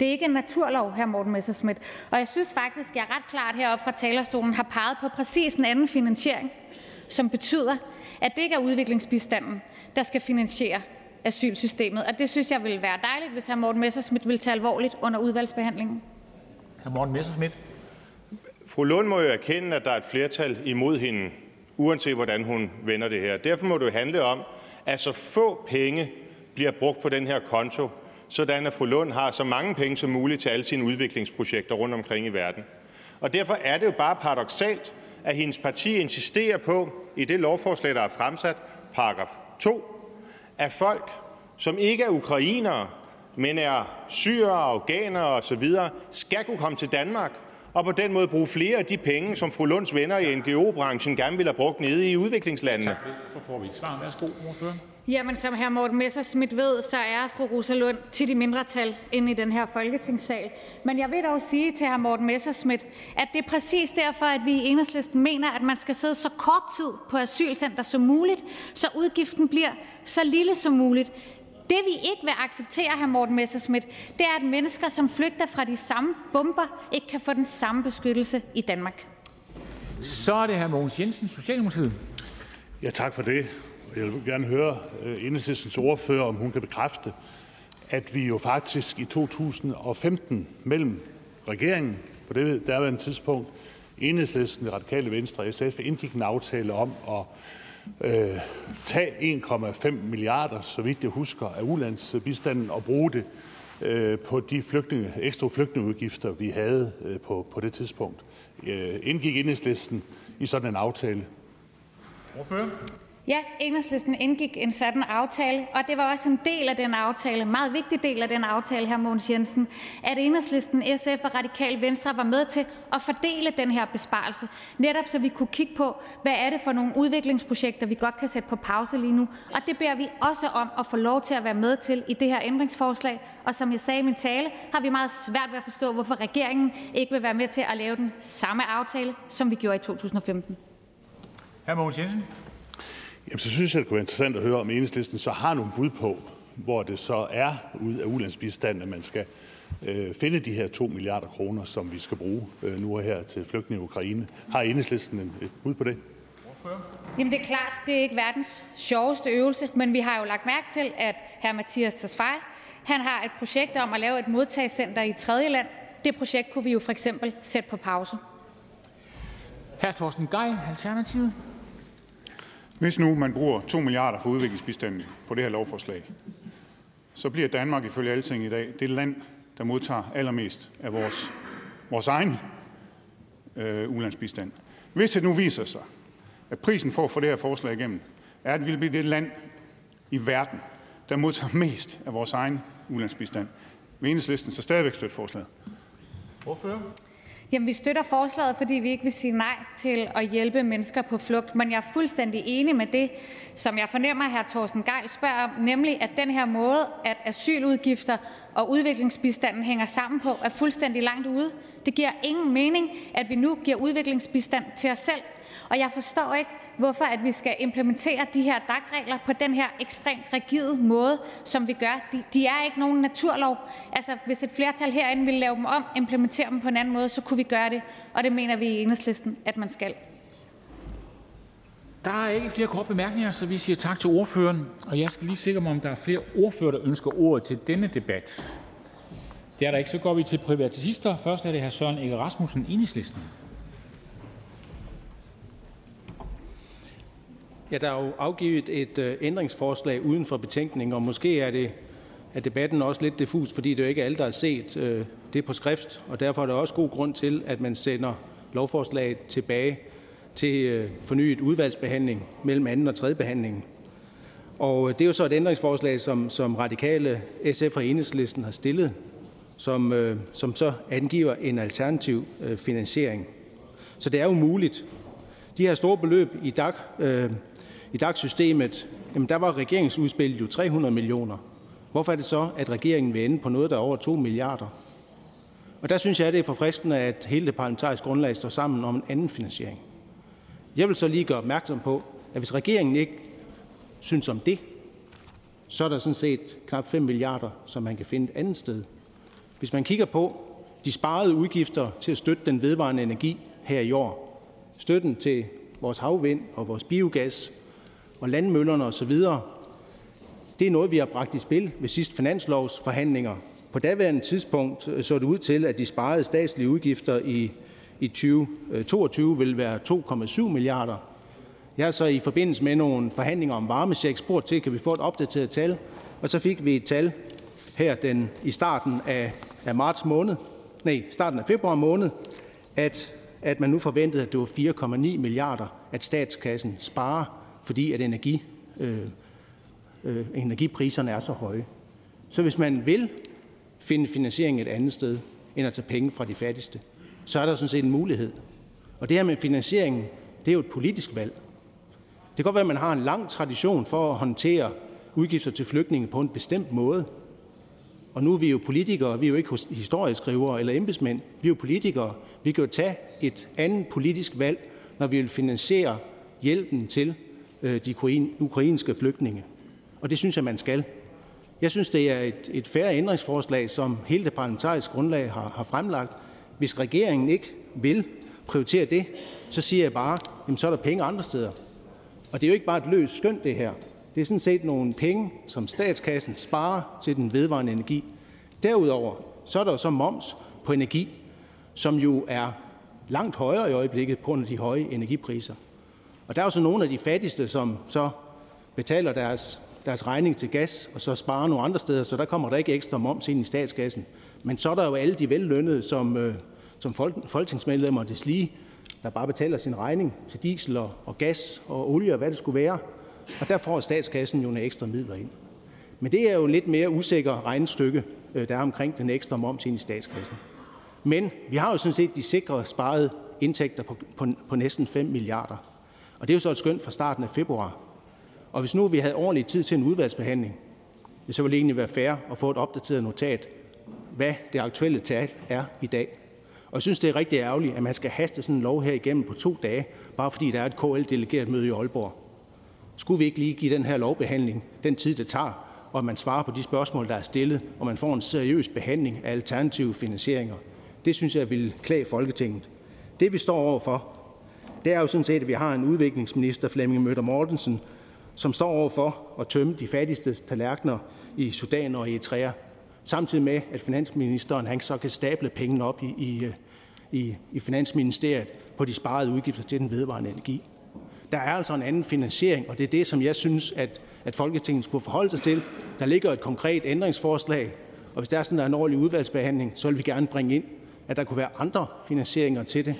Det er ikke en naturlov, hr. Morten Messerschmidt. Og jeg synes faktisk, jeg ret klart heroppe fra talerstolen har peget på præcis en anden finansiering, som betyder, at det ikke er udviklingsbistanden, der skal finansiere asylsystemet. Og det synes jeg ville være dejligt, hvis hr. Morten Messerschmidt ville tage alvorligt under udvalgsbehandlingen. Hr. Morten Messerschmidt. Fru Lund må jo erkende, at der er et flertal imod hende, uanset hvordan hun vender det her. Derfor må det handle om, at så få penge bliver brugt på den her konto, sådan at fru Lund har så mange penge som muligt til alle sine udviklingsprojekter rundt omkring i verden. Og derfor er det jo bare paradoksalt, at hendes parti insisterer på, i det lovforslag, der er fremsat, paragraf 2, at folk, som ikke er ukrainere, men er syre, afghanere osv., skal kunne komme til Danmark og på den måde bruge flere af de penge, som fru Lunds venner i NGO-branchen gerne vil have brugt nede i udviklingslandene. Tak. Så får vi et svar. Værsgo, ordfører. Jamen, som hr. Morten Messerschmidt ved, så er fru Rosa Lund tit i mindretal inde i den her folketingssal. Men jeg vil dog sige til hr. Morten Messerschmidt, at det er præcis derfor, at vi i enhedslisten mener, at man skal sidde så kort tid på asylcenter som muligt, så udgiften bliver så lille som muligt. Det, vi ikke vil acceptere, hr. Morten Messerschmidt, det er, at mennesker, som flygter fra de samme bomber, ikke kan få den samme beskyttelse i Danmark. Så er det hr. Mogens Jensen, Socialdemokratiet. Ja, tak for det. Jeg vil gerne høre enhedslistens ordfører, om hun kan bekræfte, at vi jo faktisk i 2015 mellem regeringen på det derværende tidspunkt, enhedslisten, det radikale venstre og SF indgik en aftale om at Øh, tage 1,5 milliarder, så vidt jeg husker, af ulandsbistanden og bruge det øh, på de flygtninge, ekstra flygtningeudgifter, vi havde øh, på, på det tidspunkt. Øh, indgik enhedslisten i sådan en aftale? Ordfører? Ja, Enhedslisten indgik en sådan aftale, og det var også en del af den aftale, en meget vigtig del af den aftale, her Mogens Jensen, at Enhedslisten, SF og Radikal Venstre var med til at fordele den her besparelse, netop så vi kunne kigge på, hvad er det for nogle udviklingsprojekter, vi godt kan sætte på pause lige nu. Og det beder vi også om at få lov til at være med til i det her ændringsforslag. Og som jeg sagde i min tale, har vi meget svært ved at forstå, hvorfor regeringen ikke vil være med til at lave den samme aftale, som vi gjorde i 2015. Hr. Mogens Jensen. Jamen, så synes jeg, det kunne være interessant at høre, om enhedslisten så har nogle bud på, hvor det så er ud af ulandsbistanden, at man skal øh, finde de her 2 milliarder kroner, som vi skal bruge øh, nu og her til flygtninge i Ukraine. Har enhedslisten et bud på det? Jamen det er klart, det er ikke verdens sjoveste øvelse, men vi har jo lagt mærke til, at hr. Mathias Tesfaye, han har et projekt om at lave et modtagscenter i tredje land. Det projekt kunne vi jo for eksempel sætte på pause. Hr. Torsten Geil, Alternativet. Hvis nu man bruger 2 milliarder for udviklingsbistanden på det her lovforslag, så bliver Danmark ifølge alting i dag det land, der modtager allermest af vores, vores egen øh, ulandsbistand. Hvis det nu viser sig, at prisen for at få det her forslag igennem, er, at vi vil blive det land i verden, der modtager mest af vores egen ulandsbistand, vil enhedslisten så stadigvæk støtte forslaget? Jamen, vi støtter forslaget, fordi vi ikke vil sige nej til at hjælpe mennesker på flugt. Men jeg er fuldstændig enig med det, som jeg fornemmer, hr. Thorsten Geil spørger om, nemlig at den her måde, at asyludgifter og udviklingsbistanden hænger sammen på, er fuldstændig langt ude. Det giver ingen mening, at vi nu giver udviklingsbistand til os selv. Og jeg forstår ikke, hvorfor at vi skal implementere de her DAC-regler på den her ekstremt rigide måde, som vi gør. De, de er ikke nogen naturlov. Altså, hvis et flertal herinde ville lave dem om, implementere dem på en anden måde, så kunne vi gøre det. Og det mener vi i enhedslisten, at man skal. Der er ikke flere korte bemærkninger, så vi siger tak til ordføreren. Og jeg skal lige sikre mig, om der er flere ordfører, der ønsker ordet til denne debat. Det er der ikke. Så går vi til privatister. Først er det hr. Søren Ege Rasmussen, Enhedslisten. Ja, der er jo afgivet et øh, ændringsforslag uden for betænkningen, og måske er det er debatten også lidt diffus, fordi det jo ikke er alle, der har set øh, det på skrift, og derfor er der også god grund til, at man sender lovforslaget tilbage til øh, fornyet udvalgsbehandling mellem anden og tredje behandling. Og øh, det er jo så et ændringsforslag, som, som radikale SF og enhedslisten har stillet, som, øh, som så angiver en alternativ øh, finansiering. Så det er jo muligt. De her store beløb i DAC, øh, i DAC-systemet, jamen der var regeringsudspillet jo 300 millioner. Hvorfor er det så, at regeringen vil ende på noget, der er over 2 milliarder? Og der synes jeg, det er forfriskende, at hele det parlamentariske grundlag står sammen om en anden finansiering. Jeg vil så lige gøre opmærksom på, at hvis regeringen ikke synes om det, så er der sådan set knap 5 milliarder, som man kan finde et andet sted. Hvis man kigger på de sparede udgifter til at støtte den vedvarende energi her i år, støtten til vores havvind og vores biogas og landmøllerne osv., det er noget, vi har bragt i spil ved sidste finanslovsforhandlinger. På daværende tidspunkt øh, så det ud til, at de sparede statslige udgifter i, i 2022 øh, vil være 2,7 milliarder. Jeg har så i forbindelse med nogle forhandlinger om varmesjek spurgt til, kan vi få et opdateret tal, og så fik vi et tal her den, i starten af, af marts måned, nej, starten af februar måned, at, at man nu forventede, at det var 4,9 milliarder, at statskassen sparer, fordi at energi, øh, øh, energipriserne er så høje. Så hvis man vil finde finansiering et andet sted, end at tage penge fra de fattigste, så er der sådan set en mulighed. Og det her med finansieringen, det er jo et politisk valg. Det kan godt være, at man har en lang tradition for at håndtere udgifter til flygtninge på en bestemt måde. Og nu er vi jo politikere, vi er jo ikke historieskrivere eller embedsmænd, vi er jo politikere. Vi kan jo tage et andet politisk valg, når vi vil finansiere hjælpen til Øh, de ukrainske flygtninge. Og det synes jeg, man skal. Jeg synes, det er et, et færre ændringsforslag, som hele det parlamentariske grundlag har, har fremlagt. Hvis regeringen ikke vil prioritere det, så siger jeg bare, jamen så er der penge andre steder. Og det er jo ikke bare et løst skøn, det her. Det er sådan set nogle penge, som statskassen sparer til den vedvarende energi. Derudover så er der jo så moms på energi, som jo er langt højere i øjeblikket på grund af de høje energipriser. Og der er jo så nogle af de fattigste, som så betaler deres, deres regning til gas, og så sparer nogle andre steder, så der kommer der ikke ekstra moms ind i statskassen. Men så er der jo alle de vellønnede, som, øh, som folketingsmedlemmer og deslige, der bare betaler sin regning til diesel og, og gas og olie og hvad det skulle være. Og der får statskassen jo nogle ekstra midler ind. Men det er jo lidt mere usikker regnestykke, øh, der er omkring den ekstra moms ind i statskassen. Men vi har jo sådan set de sikre sparede indtægter på, på, på næsten 5 milliarder. Og det er jo så et skønt fra starten af februar. Og hvis nu vi havde ordentlig tid til en udvalgsbehandling, så ville det egentlig være fair at få et opdateret notat, hvad det aktuelle tal er i dag. Og jeg synes, det er rigtig ærgerligt, at man skal haste sådan en lov her igennem på to dage, bare fordi der er et KL-delegeret møde i Aalborg. Skulle vi ikke lige give den her lovbehandling den tid, det tager, og at man svarer på de spørgsmål, der er stillet, og man får en seriøs behandling af alternative finansieringer? Det synes jeg vil klæde Folketinget. Det vi står overfor, det er jo sådan set, at vi har en udviklingsminister, Flemming Møller Mortensen, som står overfor at tømme de fattigste tallerkener i Sudan og Eritrea, samtidig med, at finansministeren han så kan stable pengene op i, i, i, i Finansministeriet på de sparede udgifter til den vedvarende energi. Der er altså en anden finansiering, og det er det, som jeg synes, at, at Folketinget skulle forholde sig til. Der ligger et konkret ændringsforslag, og hvis der er sådan der er en ordentlig udvalgsbehandling, så vil vi gerne bringe ind, at der kunne være andre finansieringer til det,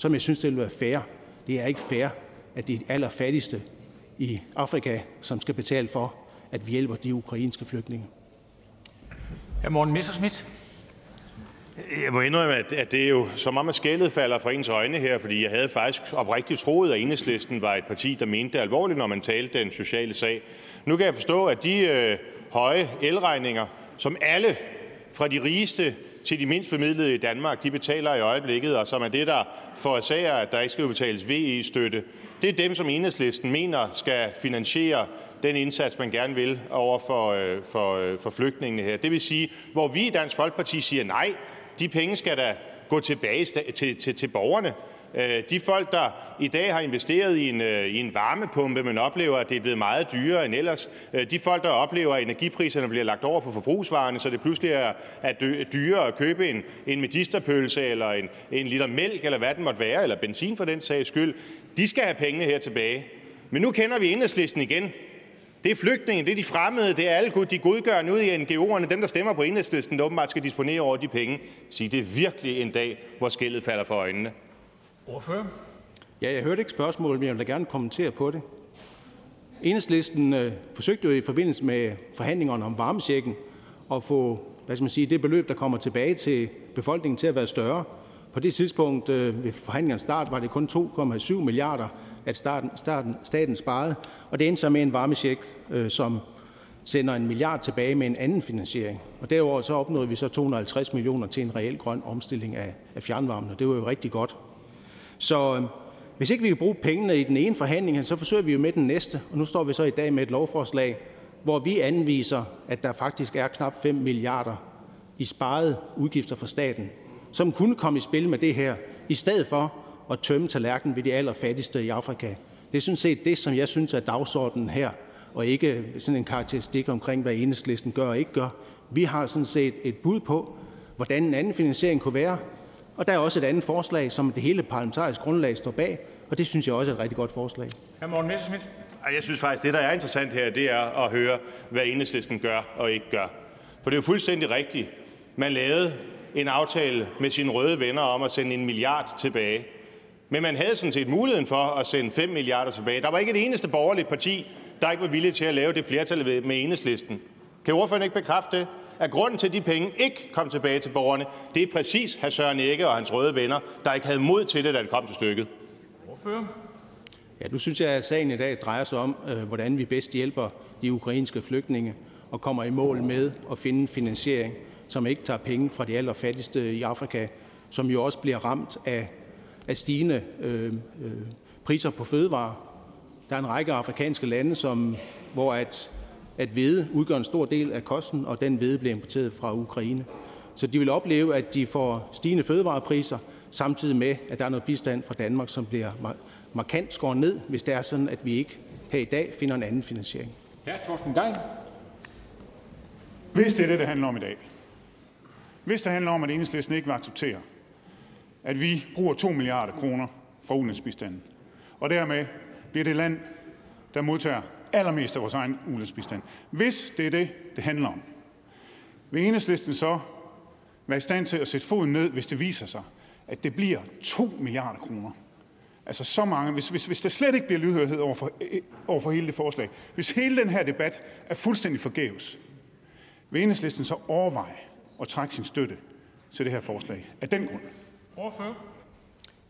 som jeg synes, det vil være fair. Det er ikke fair, at de allerfattigste i Afrika, som skal betale for, at vi hjælper de ukrainske flygtninge. Hr. Morten Messerschmidt. Jeg må indrømme, at det er jo som om, at skældet falder fra ens øjne her, fordi jeg havde faktisk oprigtigt troet, at Enhedslisten var et parti, der mente det alvorligt, når man talte den sociale sag. Nu kan jeg forstå, at de øh, høje elregninger, som alle fra de rigeste til de mindst bemidlede i Danmark de betaler i øjeblikket, og som er det, der forårsager, at der ikke skal udbetales VE-støtte, det er dem, som Enhedslisten mener skal finansiere den indsats, man gerne vil over for, øh, for, øh, for flygtningene her. Det vil sige, hvor vi i Dansk Folkeparti siger nej, de penge skal da gå tilbage til, til, til borgerne. Øh, de folk, der i dag har investeret i en, øh, i en varmepumpe, men oplever, at det er blevet meget dyrere end ellers. Øh, de folk, der oplever, at energipriserne bliver lagt over på forbrugsvarerne, så det pludselig er, er dyrere at købe en, en medisterpølse eller en, en liter mælk, eller hvad den måtte være, eller benzin for den sags skyld, de skal have pengene her tilbage. Men nu kender vi enhedslisten igen. Det er flygtninge, det er de fremmede, det er alle de godgørende ude i NGO'erne, dem, der stemmer på enhedslisten, der åbenbart skal disponere over de penge. Sig det er virkelig en dag, hvor skældet falder for øjnene. Ordfører? Ja, jeg hørte ikke spørgsmålet, men jeg vil da gerne kommentere på det. Enhedslisten øh, forsøgte jo i forbindelse med forhandlingerne om varmesjekken at få hvad skal man sige, det beløb, der kommer tilbage til befolkningen, til at være større. På det tidspunkt øh, ved forhandlingernes start var det kun 2,7 milliarder, at starten, starten, staten sparede, og det endte så med en varmesjek, øh, som sender en milliard tilbage med en anden finansiering. Og derudover så opnåede vi så 250 millioner til en reel grøn omstilling af, af fjernvarmen, og det var jo rigtig godt. Så øhm, hvis ikke vi kan bruge pengene i den ene forhandling, så forsøger vi jo med den næste, og nu står vi så i dag med et lovforslag, hvor vi anviser, at der faktisk er knap 5 milliarder i sparede udgifter for staten, som kunne komme i spil med det her, i stedet for at tømme tallerkenen ved de allerfattigste i Afrika. Det er sådan set det, som jeg synes er dagsordenen her, og ikke sådan en karakteristik omkring, hvad enhedslisten gør og ikke gør. Vi har sådan set et bud på, hvordan en anden finansiering kunne være, og der er også et andet forslag, som det hele parlamentariske grundlag står bag, og det synes jeg også er et rigtig godt forslag. Hr. Morten Messerschmidt. Jeg synes faktisk, det der er interessant her, det er at høre, hvad enhedslisten gør og ikke gør. For det er jo fuldstændig rigtigt. Man lavede en aftale med sine røde venner om at sende en milliard tilbage. Men man havde sådan set muligheden for at sende 5 milliarder tilbage. Der var ikke et eneste borgerligt parti, der ikke var villig til at lave det flertal med enhedslisten. Kan ordføreren ikke bekræfte det? At grunden til, at de penge ikke kom tilbage til borgerne, det er præcis hr. Søren Egge og hans røde venner, der ikke havde mod til det, da det kom til stykket. Ordfører? Ja, nu synes jeg, at sagen i dag drejer sig om, øh, hvordan vi bedst hjælper de ukrainske flygtninge og kommer i mål med at finde finansiering, som ikke tager penge fra de allerfattigste i Afrika, som jo også bliver ramt af, af stigende øh, øh, priser på fødevarer. Der er en række afrikanske lande, som, hvor at, at hvede udgør en stor del af kosten, og den hvede bliver importeret fra Ukraine. Så de vil opleve, at de får stigende fødevarepriser, samtidig med, at der er noget bistand fra Danmark, som bliver markant skåret ned, hvis det er sådan, at vi ikke her i dag finder en anden finansiering. Ja, Torsten Geil. Hvis det er det, det handler om i dag, hvis det handler om, at enhedslisten ikke vil acceptere, at vi bruger 2 milliarder kroner fra ulandsbistanden, og dermed bliver det land, der modtager allermest af vores egen ulandsbistand. Hvis det er det, det handler om, vil enhedslisten så være i stand til at sætte foden ned, hvis det viser sig, at det bliver 2 milliarder kroner. Altså så mange, hvis, hvis, hvis der slet ikke bliver lydhørhed over for, over for hele det forslag, hvis hele den her debat er fuldstændig forgæves, vil enhedslisten så overveje at trække sin støtte til det her forslag af den grund? Ordfører.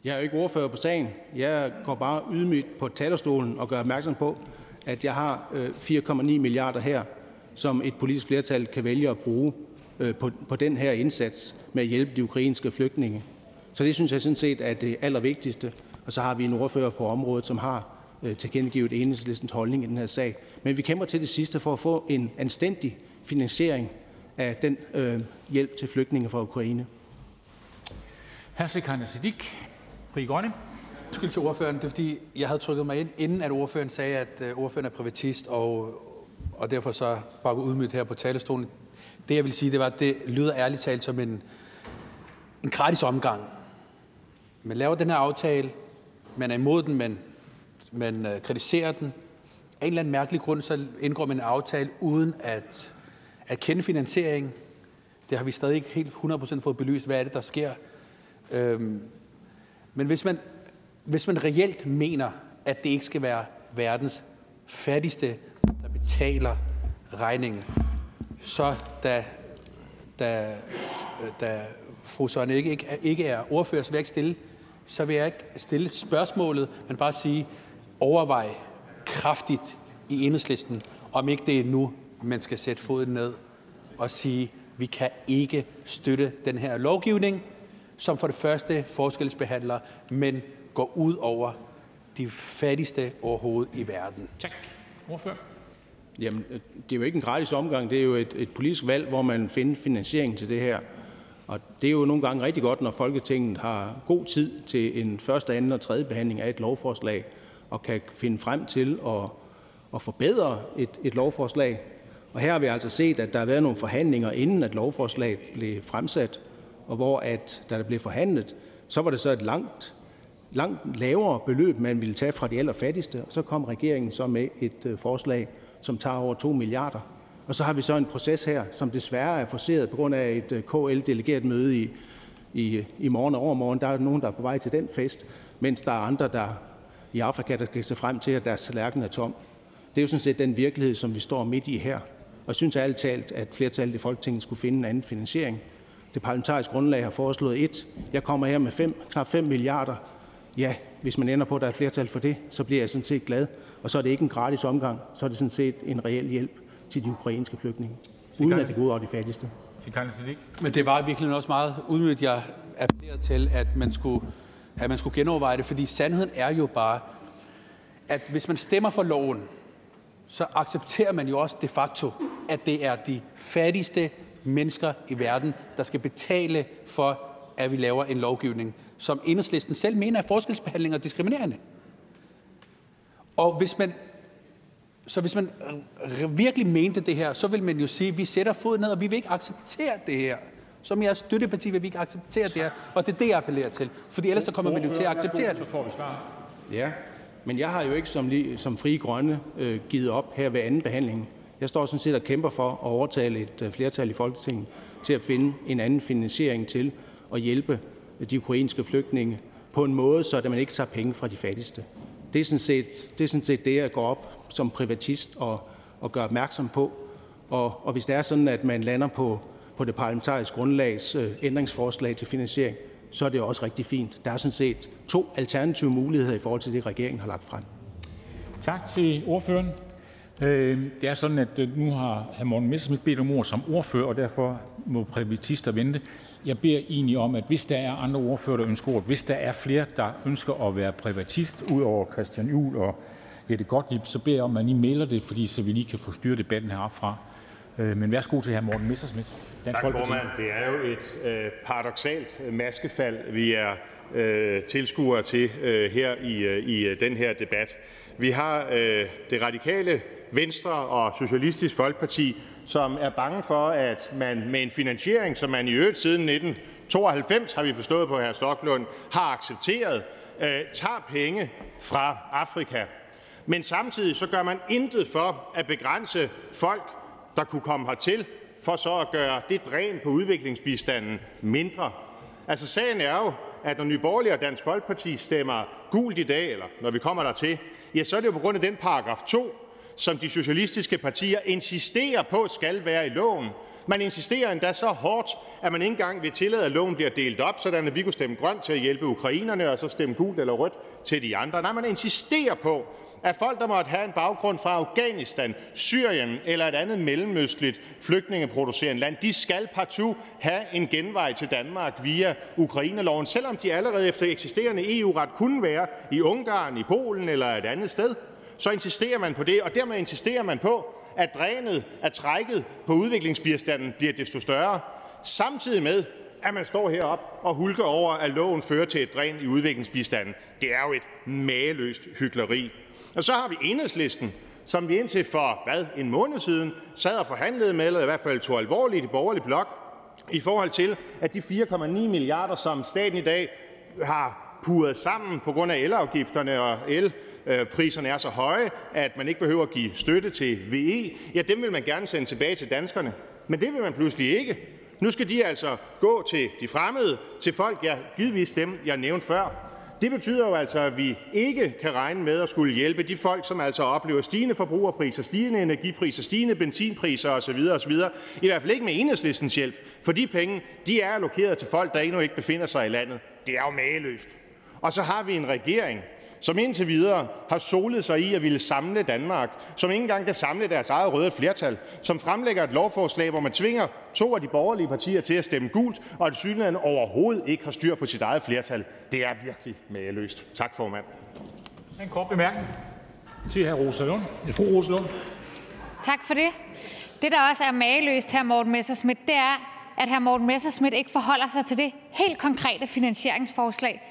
Jeg er jo ikke ordfører på sagen. Jeg går bare ydmygt på talerstolen og gør opmærksom på, at jeg har øh, 4,9 milliarder her, som et politisk flertal kan vælge at bruge øh, på, på den her indsats med at hjælpe de ukrainske flygtninge. Så det synes jeg sådan set er det allervigtigste. Og så har vi en ordfører på området, som har øh, tilkendegivet enhedslistens holdning i den her sag. Men vi kæmper til det sidste for at få en anstændig finansiering af den øh, hjælp til flygtninge fra Ukraine. Hr. Sikandar Siddiq, Fri Grønne. Undskyld til ordføreren, det er fordi, jeg havde trykket mig ind, inden at ordføreren sagde, at øh, ordføreren er privatist, og, og derfor så bare gå her på talerstolen. Det jeg vil sige, det var, at det lyder ærligt talt som en, en gratis omgang. Man laver den her aftale, man er imod den, men man øh, kritiserer den. Af en eller anden mærkelig grund, så indgår man en aftale uden at, at kende finansiering. Det har vi stadig ikke helt 100% fået belyst, hvad er det, der sker. Øhm, men hvis man, hvis man reelt mener, at det ikke skal være verdens fattigste, der betaler regningen, så da, da, da fru Søren ikke, ikke, ikke er ordfører, så vil jeg ikke stille så vil jeg ikke stille spørgsmålet, men bare sige, overvej kraftigt i enhedslisten, om ikke det er nu, man skal sætte foden ned og sige, vi kan ikke støtte den her lovgivning, som for det første forskelsbehandler, men går ud over de fattigste overhovedet i verden. Tak. Hvorfor? Jamen, det er jo ikke en gratis omgang. Det er jo et, et politisk valg, hvor man finder finansiering til det her. Og det er jo nogle gange rigtig godt, når Folketinget har god tid til en første, anden og tredje behandling af et lovforslag og kan finde frem til at, at forbedre et, et lovforslag. Og her har vi altså set, at der har været nogle forhandlinger, inden at lovforslaget blev fremsat, og hvor at, da der blev forhandlet, så var det så et langt, langt lavere beløb, man ville tage fra de allerfattigste, og så kom regeringen så med et øh, forslag, som tager over 2 milliarder og så har vi så en proces her, som desværre er forceret på grund af et øh, KL-delegeret møde i, i, i morgen og overmorgen. Der er nogen, der er på vej til den fest, mens der er andre der i Afrika, der skal se frem til, at deres tallerken er tom. Det er jo sådan set den virkelighed, som vi står midt i her. Og jeg synes ærligt talt, at flertallet i Folketinget skulle finde en anden finansiering. Det parlamentariske grundlag har foreslået et. Jeg kommer her med fem, knap 5 milliarder. Ja, hvis man ender på, at der er flertal for det, så bliver jeg sådan set glad. Og så er det ikke en gratis omgang, så er det sådan set en reel hjælp til de ukrainske flygtninge, uden at det går ud over de fattigste. Men det var virkelig også meget udmygget, jeg appellerede til, at man skulle, at man skulle genoverveje det, fordi sandheden er jo bare, at hvis man stemmer for loven, så accepterer man jo også de facto, at det er de fattigste mennesker i verden, der skal betale for, at vi laver en lovgivning, som enhedslisten selv mener er forskelsbehandling og diskriminerende. Og hvis man så hvis man virkelig mente det her, så vil man jo sige, at vi sætter fod ned, og vi vil ikke acceptere det her. Som jeres støtteparti vil vi ikke acceptere det her. Og det er det, jeg appellerer til. Fordi ellers så kommer man jo til at acceptere det. Så får vi svar. Ja, men jeg har jo ikke som, som fri grønne øh, givet op her ved anden behandling. Jeg står sådan set og kæmper for at overtale et øh, flertal i Folketinget til at finde en anden finansiering til at hjælpe de ukrainske flygtninge på en måde, så man ikke tager penge fra de fattigste. Det er sådan set det, er sådan set det jeg går op som privatist og, og gør opmærksom på. Og, og hvis det er sådan, at man lander på, på det parlamentariske grundlags øh, ændringsforslag til finansiering, så er det også rigtig fint. Der er sådan set to alternative muligheder i forhold til det, regeringen har lagt frem. Tak til ordføreren. Øh, det er sådan, at øh, nu har hr. Morten Messerschmidt bedt om ord som ordfører, og derfor må privatister vente. Jeg beder egentlig om, at hvis der er andre ordfører, der ønsker ord, hvis der er flere, der ønsker at være privatist, ud over Christian Juhl og Jette Gottlieb, så beder jeg om, at I mailer det, fordi så vi lige kan få styret debatten heroppe fra. Øh, men værsgo til hr. Morten Messerschmidt. Tak, formand. Det er jo et øh, paradoxalt maskefald, vi er øh, tilskuere til øh, her i, øh, i øh, den her debat. Vi har øh, det radikale Venstre og Socialistisk Folkeparti, som er bange for, at man med en finansiering, som man i øvrigt siden 1992, har vi forstået på hr. Stoklund, har accepteret, øh, tager penge fra Afrika. Men samtidig så gør man intet for at begrænse folk, der kunne komme hertil, for så at gøre det dræn på udviklingsbistanden mindre. Altså sagen er jo, at når Nye Borgerlige og Dansk Folkeparti stemmer gult i dag, eller når vi kommer dertil, ja, så er det jo på grund af den paragraf 2, som de socialistiske partier insisterer på skal være i loven. Man insisterer endda så hårdt, at man ikke engang vil tillade, at loven bliver delt op, sådan at vi kunne stemme grønt til at hjælpe ukrainerne, og så stemme gult eller rødt til de andre. Nej, man insisterer på, at folk, der måtte have en baggrund fra Afghanistan, Syrien eller et andet mellemøstligt flygtningeproducerende land, de skal partout have en genvej til Danmark via Ukraineloven, selvom de allerede efter eksisterende EU-ret kunne være i Ungarn, i Polen eller et andet sted. Så insisterer man på det, og dermed insisterer man på, at drænet af trækket på udviklingsbistanden bliver desto større, samtidig med, at man står herop og hulker over, at loven fører til et dræn i udviklingsbistanden. Det er jo et mageløst hykleri. Og så har vi enhedslisten, som vi indtil for hvad, en måned siden sad og forhandlede med, eller i hvert fald tog alvorligt i borgerlig blok, i forhold til, at de 4,9 milliarder, som staten i dag har puret sammen på grund af elafgifterne og el, Øh, priserne er så høje, at man ikke behøver at give støtte til VE, ja, dem vil man gerne sende tilbage til danskerne. Men det vil man pludselig ikke. Nu skal de altså gå til de fremmede, til folk, ja, givetvis dem, jeg nævnte før, det betyder jo altså, at vi ikke kan regne med at skulle hjælpe de folk, som altså oplever stigende forbrugerpriser, stigende energipriser, stigende benzinpriser osv. osv. I hvert fald ikke med enhedslistens hjælp, for de penge de er allokeret til folk, der endnu ikke befinder sig i landet. Det er jo mageløst. Og så har vi en regering, som indtil videre har solet sig i at ville samle Danmark, som ikke engang kan samle deres eget røde flertal, som fremlægger et lovforslag, hvor man tvinger to af de borgerlige partier til at stemme gult, og at synligheden overhovedet ikke har styr på sit eget flertal. Det er virkelig mageløst. Tak, formand. En kort bemærkning til hr. Rosa Lund. Fru Rosa Lund. Tak for det. Det, der også er mageløst her, Morten Messersmith, det er, at hr. Morten Messersmith ikke forholder sig til det helt konkrete finansieringsforslag,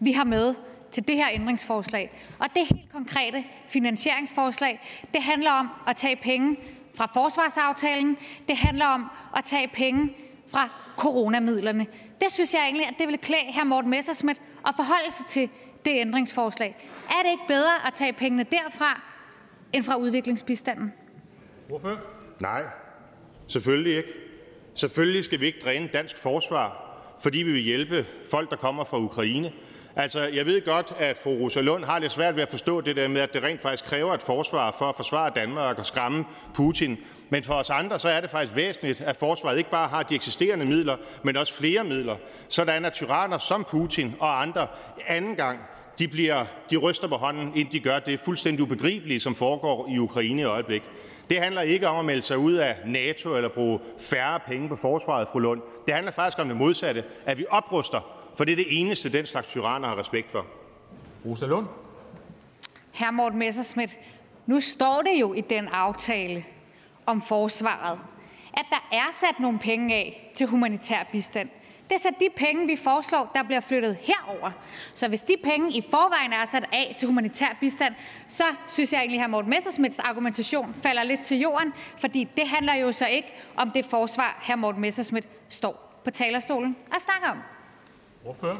vi har med til det her ændringsforslag. Og det helt konkrete finansieringsforslag det handler om at tage penge fra forsvarsaftalen. Det handler om at tage penge fra coronamidlerne. Det synes jeg egentlig, at det ville klæde hr. Morten Messersmith at forholde sig til det ændringsforslag. Er det ikke bedre at tage pengene derfra end fra udviklingsbistanden? Hvorfor? Nej, selvfølgelig ikke. Selvfølgelig skal vi ikke dræne dansk forsvar, fordi vi vil hjælpe folk, der kommer fra Ukraine. Altså, jeg ved godt, at fru Rosa Lund har lidt svært ved at forstå det der med, at det rent faktisk kræver et forsvar for at forsvare Danmark og skræmme Putin. Men for os andre så er det faktisk væsentligt, at forsvaret ikke bare har de eksisterende midler, men også flere midler, sådan at tyranner som Putin og andre anden gang de, bliver, de ryster på hånden, inden de gør det fuldstændig ubegribelige, som foregår i Ukraine i øjeblik. Det handler ikke om at melde sig ud af NATO eller bruge færre penge på forsvaret, fru Lund. Det handler faktisk om det modsatte, at vi opruster for det er det eneste, den slags tyranner har respekt for. Rosa Lund. Hr. Morten Messerschmidt, nu står det jo i den aftale om forsvaret, at der er sat nogle penge af til humanitær bistand. Det er så de penge, vi foreslår, der bliver flyttet herover. Så hvis de penge i forvejen er sat af til humanitær bistand, så synes jeg egentlig, at hr. Morten Messersmiths argumentation falder lidt til jorden, fordi det handler jo så ikke om det forsvar, hr. Morten Messerschmidt står på talerstolen og snakker om.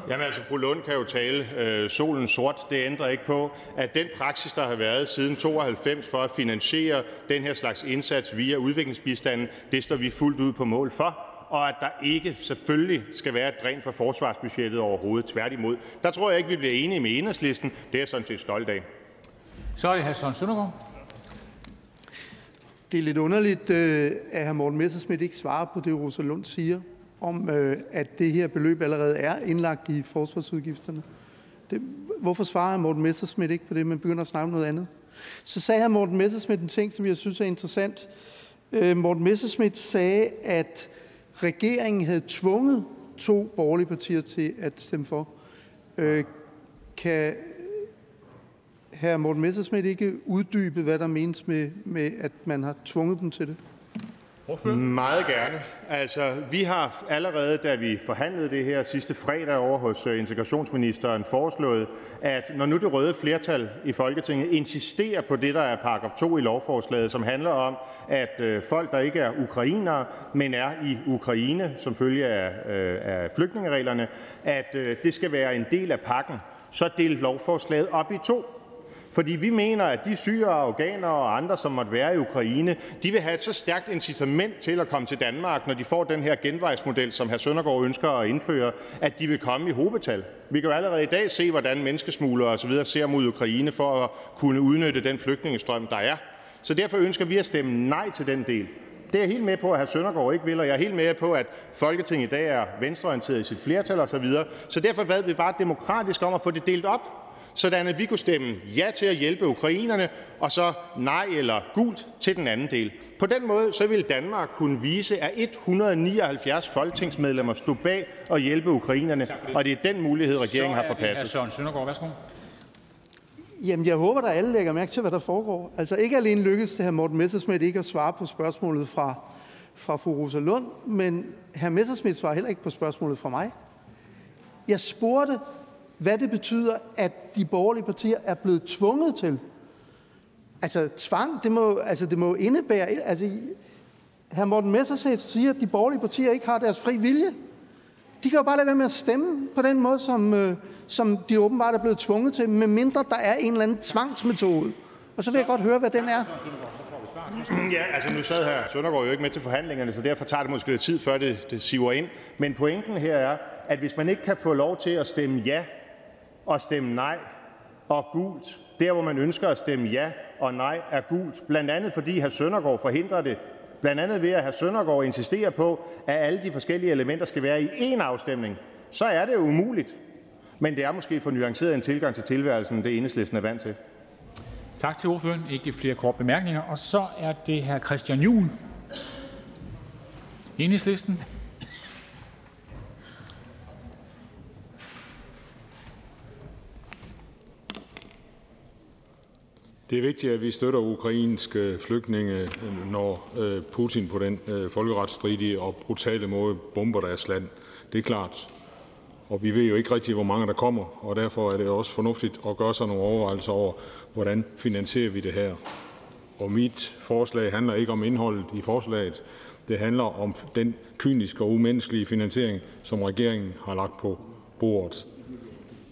Jamen altså, fru Lund kan jo tale øh, solen sort. Det ændrer ikke på, at den praksis, der har været siden 92 for at finansiere den her slags indsats via udviklingsbistanden, det står vi fuldt ud på mål for og at der ikke selvfølgelig skal være et dræn for forsvarsbudgettet overhovedet. Tværtimod. Der tror jeg ikke, vi bliver enige med enhedslisten. Det er jeg sådan set stolt af. Så er det hr. Søren Søndergaard. Det er lidt underligt, øh, at hr. Morten Messersmith ikke svarer på det, Rosa Lund siger om, øh, at det her beløb allerede er indlagt i forsvarsudgifterne. Det, hvorfor svarer Morten Messersmith ikke på det, men begynder at snakke om noget andet? Så sagde her Morten Messerschmidt en ting, som jeg synes er interessant. Øh, Morten Messerschmidt sagde, at regeringen havde tvunget to borgerlige partier til at stemme for. Øh, kan hr. Morten Messerschmidt ikke uddybe, hvad der menes med, med, at man har tvunget dem til det? Hvorfor? Meget gerne. Altså, vi har allerede, da vi forhandlede det her sidste fredag over hos øh, integrationsministeren, foreslået, at når nu det røde flertal i Folketinget insisterer på det, der er paragraf 2 i lovforslaget, som handler om, at øh, folk, der ikke er ukrainere, men er i Ukraine som følge af, øh, af flygtningereglerne, at det skal være en del af pakken, så del lovforslaget op i to. Fordi vi mener, at de syre, afghanere og andre, som måtte være i Ukraine, de vil have et så stærkt incitament til at komme til Danmark, når de får den her genvejsmodel, som hr. Søndergaard ønsker at indføre, at de vil komme i hobetal. Vi kan jo allerede i dag se, hvordan menneskesmuglere osv. ser mod Ukraine for at kunne udnytte den flygtningestrøm, der er. Så derfor ønsker vi at stemme nej til den del. Det er jeg helt med på, at hr. Søndergaard ikke vil, og jeg er helt med på, at Folketinget i dag er venstreorienteret i sit flertal osv. Så, så derfor bad vi bare demokratisk om at få det delt op sådan at vi kunne stemme ja til at hjælpe ukrainerne og så nej eller gult til den anden del. På den måde så ville Danmark kunne vise, at 179 folketingsmedlemmer stod bag at hjælpe ukrainerne, og det er den mulighed, regeringen har forpasset. Søren Søndergaard, værsgo. Jamen, jeg håber, at alle lægger mærke til, hvad der foregår. Altså, ikke alene lykkedes det her Morten Messersmith ikke at svare på spørgsmålet fra, fra fru Rosa Lund, men hr. Messersmith svarer heller ikke på spørgsmålet fra mig. Jeg spurgte hvad det betyder, at de borgerlige partier er blevet tvunget til. Altså tvang, det må, altså, det må indebære... Altså, hr. Morten Messersmith siger, at de borgerlige partier ikke har deres fri vilje. De kan jo bare lade være med at stemme på den måde, som, øh, som de åbenbart er blevet tvunget til, medmindre der er en eller anden tvangsmetode. Og så vil jeg godt høre, hvad den er. Mm, ja, altså nu sad her Søndergaard jo ikke med til forhandlingerne, så derfor tager det måske lidt tid, før det, det siver ind. Men pointen her er, at hvis man ikke kan få lov til at stemme ja at stemme nej og gult der, hvor man ønsker at stemme ja og nej, er gult, blandt andet fordi hr. Søndergaard forhindrer det, blandt andet ved at hr. Søndergaard insisterer på, at alle de forskellige elementer skal være i én afstemning, så er det jo umuligt. Men det er måske for nuanceret en tilgang til tilværelsen, det enhedslisten er vant til. Tak til ordføreren. Ikke flere kort bemærkninger. Og så er det her Christian Juhl, enhedslisten. Det er vigtigt, at vi støtter ukrainske flygtninge, når øh, Putin på den øh, folkeretsstridige og brutale måde bomber deres land. Det er klart. Og vi ved jo ikke rigtig, hvor mange der kommer, og derfor er det også fornuftigt at gøre sig nogle overvejelser over, hvordan finansierer vi det her. Og mit forslag handler ikke om indholdet i forslaget. Det handler om den kyniske og umenneskelige finansiering, som regeringen har lagt på bordet.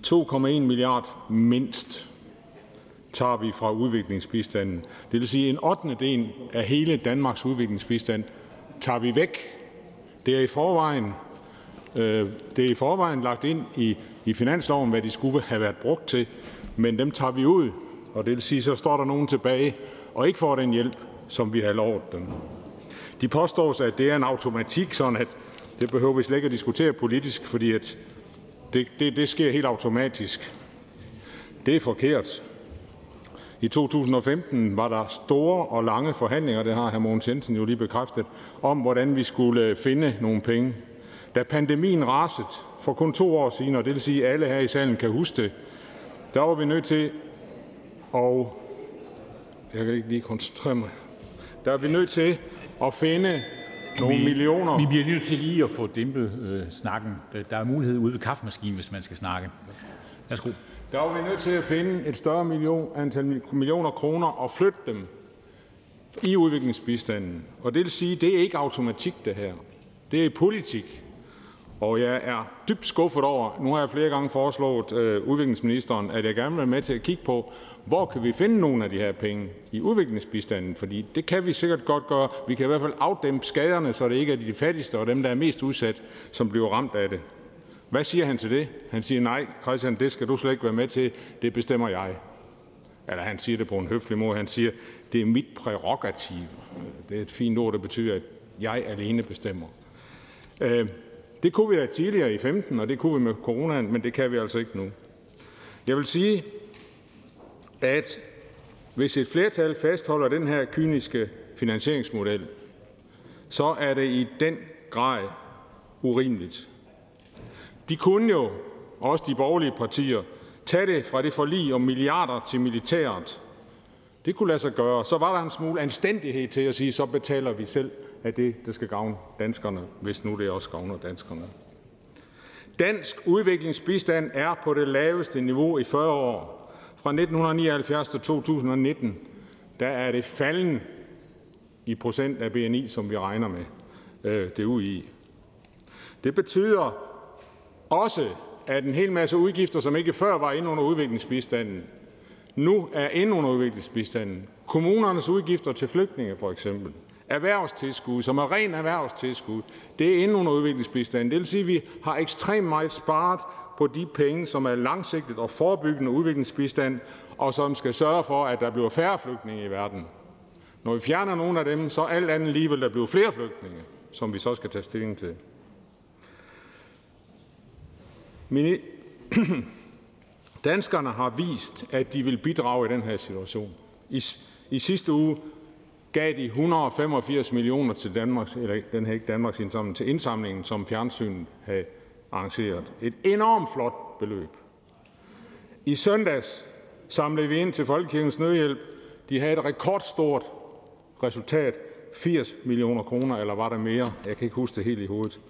2,1 milliard mindst tager vi fra udviklingsbistanden. Det vil sige, en 8. del af hele Danmarks udviklingsbistand tager vi væk. Det er i forvejen, øh, det er i forvejen lagt ind i, i finansloven, hvad de skulle have været brugt til, men dem tager vi ud, og det vil sige, så står der nogen tilbage og ikke får den hjælp, som vi har lovet dem. De påstår, at det er en automatik, sådan at det behøver vi slet ikke at diskutere politisk, fordi at det, det, det sker helt automatisk. Det er forkert. I 2015 var der store og lange forhandlinger, det har hr. Mogens Jensen jo lige bekræftet, om hvordan vi skulle finde nogle penge. Da pandemien rasede for kun to år siden, og det vil sige, at alle her i salen kan huske det, der var vi nødt til at jeg kan ikke lige koncentrere mig. Der er vi nødt til at finde nogle vi, millioner. Vi bliver nødt til lige at få dæmpet øh, snakken. Der er mulighed ude ved kaffemaskinen, hvis man skal snakke. Værsgo. Der var vi nødt til at finde et større million, antal millioner kroner og flytte dem i udviklingsbistanden. Og det vil sige, at det er ikke automatik, det her. Det er politik. Og jeg er dybt skuffet over, nu har jeg flere gange foreslået øh, udviklingsministeren, at jeg gerne vil være med til at kigge på, hvor kan vi finde nogle af de her penge i udviklingsbistanden, fordi det kan vi sikkert godt gøre. Vi kan i hvert fald afdæmpe skaderne, så det ikke er de fattigste og dem, der er mest udsat, som bliver ramt af det. Hvad siger han til det? Han siger, nej, Christian, det skal du slet ikke være med til. Det bestemmer jeg. Eller han siger det på en høflig måde. Han siger, det er mit prærogativ. Det er et fint ord, der betyder, at jeg alene bestemmer. Øh, det kunne vi da tidligere i 15, og det kunne vi med coronaen, men det kan vi altså ikke nu. Jeg vil sige, at Hvis et flertal fastholder den her kyniske finansieringsmodel, så er det i den grad urimeligt. De kunne jo, også de borgerlige partier, tage det fra det forlig om milliarder til militæret. Det kunne lade sig gøre. Så var der en smule anstændighed til at sige, så betaler vi selv af det, der skal gavne danskerne, hvis nu det også gavner danskerne. Dansk udviklingsbistand er på det laveste niveau i 40 år. Fra 1979 til 2019, der er det falden i procent af BNI, som vi regner med øh, det ud i. Det betyder også, at en hel masse udgifter, som ikke før var inde under udviklingsbistanden, nu er inde under udviklingsbistanden. Kommunernes udgifter til flygtninge for eksempel, erhvervstilskud, som er ren erhvervstilskud, det er inde under udviklingsbistanden. Det vil sige, at vi har ekstremt meget sparet på de penge, som er langsigtet og forebyggende udviklingsbistand, og som skal sørge for, at der bliver færre flygtninge i verden. Når vi fjerner nogle af dem, så alt andet lige vil der blive flere flygtninge, som vi så skal tage stilling til. Danskerne har vist, at de vil bidrage i den her situation. I, i sidste uge gav de 185 millioner til Danmarks, eller den her ikke Danmarks indsamling, til indsamlingen, som fjernsynet havde arrangeret. Et enormt flot beløb. I søndags samlede vi ind til Folkekirkens Nødhjælp. De havde et rekordstort resultat. 80 millioner kroner, eller var der mere? Jeg kan ikke huske det helt i hovedet.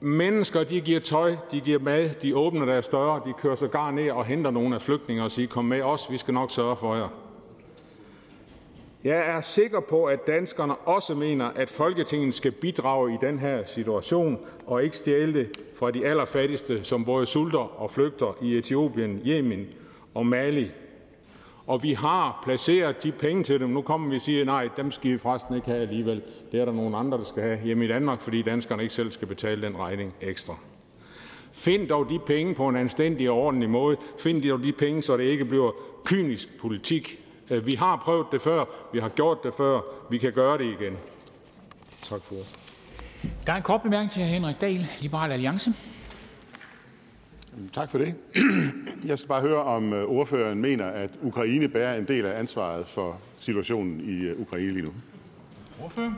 Mennesker, de giver tøj, de giver mad, de åbner deres døre, de kører sågar ned og henter nogle af flygtninge og siger, kom med os, vi skal nok sørge for jer. Jeg er sikker på, at danskerne også mener, at Folketinget skal bidrage i den her situation og ikke stjæle det fra de allerfattigste, som både sulter og flygter i Etiopien, Yemen og Mali. Og vi har placeret de penge til dem. Nu kommer vi og siger, nej, dem skal I forresten ikke have alligevel. Det er der nogle andre, der skal have hjemme i Danmark, fordi danskerne ikke selv skal betale den regning ekstra. Find dog de penge på en anstændig og ordentlig måde. Find dog de penge, så det ikke bliver kynisk politik, øh, vi har prøvet det før, vi har gjort det før, vi kan gøre det igen. Tak for det. Der er en kort bemærkning til Henrik Dahl, Liberal Alliance. Tak for det. Jeg skal bare høre, om øh, ordføreren mener, at Ukraine bærer en del af ansvaret for situationen i øh, Ukraine lige nu. Ordfører?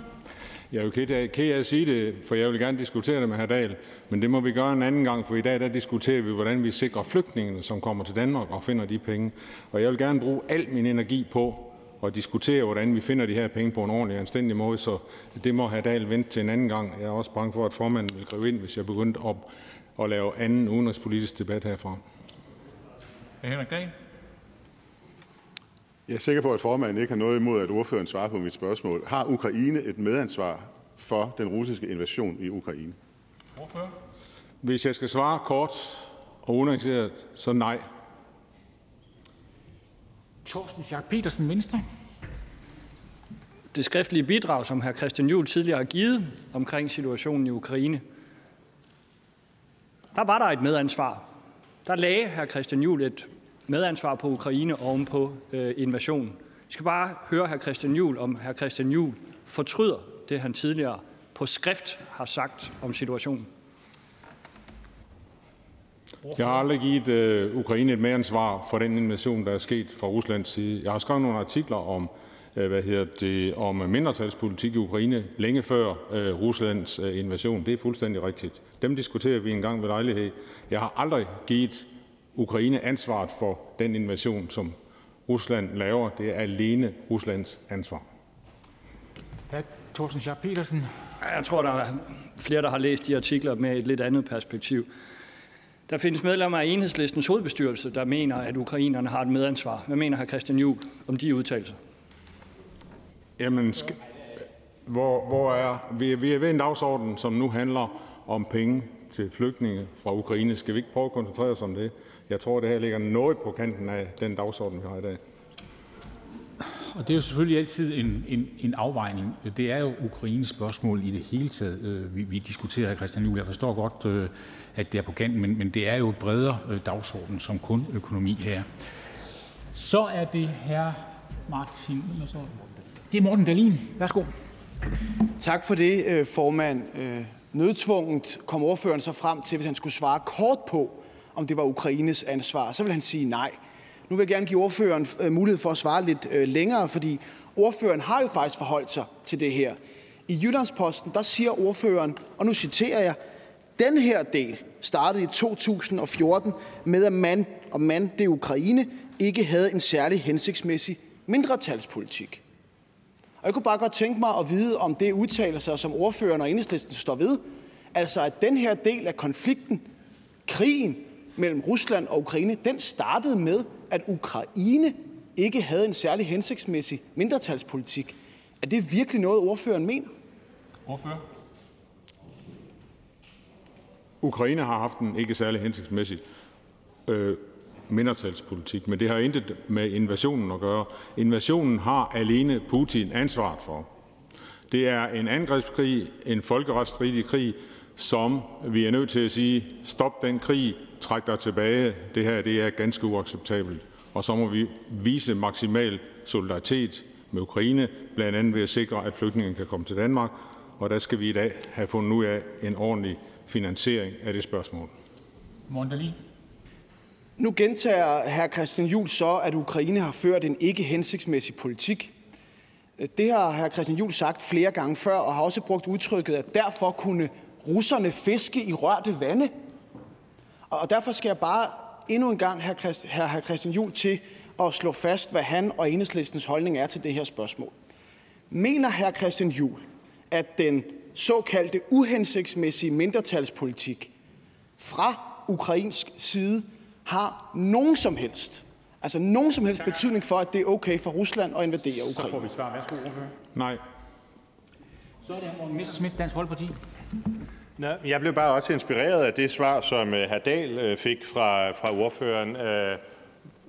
Jeg er jo ked af, ked af at sige det, for jeg vil gerne diskutere det med hr. Dahl, men det må vi gøre en anden gang, for i dag der diskuterer vi, hvordan vi sikrer flygtningene, som kommer til Danmark og finder de penge. Og jeg vil gerne bruge al min energi på at diskutere, hvordan vi finder de her penge på en ordentlig og anstændig måde, så det må hr. Dahl vente til en anden gang. Jeg er også bange for, at formanden vil gribe ind, hvis jeg begyndte at, at lave anden udenrigspolitisk debat herfra. Henrik Dahl? Jeg er sikker på, at formanden ikke har noget imod, at ordføreren svarer på mit spørgsmål. Har Ukraine et medansvar for den russiske invasion i Ukraine? Hvorfor? Hvis jeg skal svare kort og unuanceret, så nej. Torsten Schack Petersen, Venstre. Det skriftlige bidrag, som hr. Christian Juhl tidligere har givet omkring situationen i Ukraine, der var der et medansvar. Der lagde hr. Christian Juhl et medansvar på Ukraine oven på øh, invasionen. Jeg skal bare høre hr. Christian Juhl, om hr. Christian Juhl fortryder det, han tidligere på skrift har sagt om situationen. Jeg har aldrig givet øh, Ukraine et medansvar for den invasion, der er sket fra Ruslands side. Jeg har skrevet nogle artikler om, hvad hedder det, om mindretalspolitik i Ukraine længe før øh, Ruslands øh, invasion. Det er fuldstændig rigtigt. Dem diskuterer vi en gang ved lejlighed. Jeg har aldrig givet Ukraine ansvaret for den invasion, som Rusland laver. Det er alene Ruslands ansvar. Thorsten Schack Petersen. Jeg tror, der er flere, der har læst de artikler med et lidt andet perspektiv. Der findes medlemmer af enhedslistens hovedbestyrelse, der mener, at ukrainerne har et medansvar. Hvad mener hr. Christian Juhl om de udtalelser? Jamen, hvor, hvor er, vi, vi er ved en dagsorden, som nu handler om penge til flygtninge fra Ukraine. Skal vi ikke prøve at koncentrere os om det? Jeg tror, det her ligger noget på kanten af den dagsorden, vi har i dag. Og det er jo selvfølgelig altid en, en, en afvejning. Det er jo Ukraines spørgsmål i det hele taget, øh, vi, vi diskuterer, Christian Juhl. Jeg forstår godt, øh, at det er på kanten, men, men det er jo et bredere øh, dagsorden som kun økonomi her. Så er det her Martin. Det er Morten Dalin. Værsgo. Tak for det, øh, formand. Øh, Nødtvunget kom ordføreren så frem til, hvis han skulle svare kort på, om det var Ukraines ansvar, så vil han sige nej. Nu vil jeg gerne give ordføreren øh, mulighed for at svare lidt længere, fordi ordføreren har jo faktisk forholdt sig til det her. I Jyllandsposten der siger ordføreren, og nu citerer jeg, den her del startede i 2014 med, at man, og man det Ukraine, ikke havde en særlig hensigtsmæssig mindretalspolitik. Og jeg kunne bare godt tænke mig at vide, om det udtalelser, som ordføreren og enhedslisten står ved, altså at den her del af konflikten, krigen mellem Rusland og Ukraine, den startede med, at Ukraine ikke havde en særlig hensigtsmæssig mindretalspolitik. Er det virkelig noget, ordføreren mener? Ordfører? Ukraine har haft en ikke særlig hensigtsmæssig øh, mindretalspolitik, men det har intet med invasionen at gøre. Invasionen har alene Putin ansvaret for. Det er en angrebskrig, en folkeretsstridig krig, som vi er nødt til at sige, stop den krig, træk dig tilbage, det her det er ganske uacceptabelt. Og så må vi vise maksimal solidaritet med Ukraine, blandt andet ved at sikre, at flygtninge kan komme til Danmark, og der skal vi i dag have fundet ud af en ordentlig finansiering af det spørgsmål. Mondali. Nu gentager hr. Christian Juhl så, at Ukraine har ført en ikke hensigtsmæssig politik. Det har hr. Christian Juhl sagt flere gange før, og har også brugt udtrykket, at derfor kunne russerne fiske i rørte vande. Og derfor skal jeg bare endnu en gang have hr. Christian Juhl til at slå fast, hvad han og enhedslistens holdning er til det her spørgsmål. Mener hr. Christian Juhl, at den såkaldte uhensigtsmæssige mindretalspolitik fra ukrainsk side har nogen som helst, altså nogen som helst betydning for, at det er okay for Rusland at invadere Ukraine? Så får vi svar. Værsgo, ordfører. Nej. Så er det Morten Messerschmidt, Dansk Folkeparti. Jeg blev bare også inspireret af det svar, som øh, hr. Dahl øh, fik fra, fra ordføreren. Øh,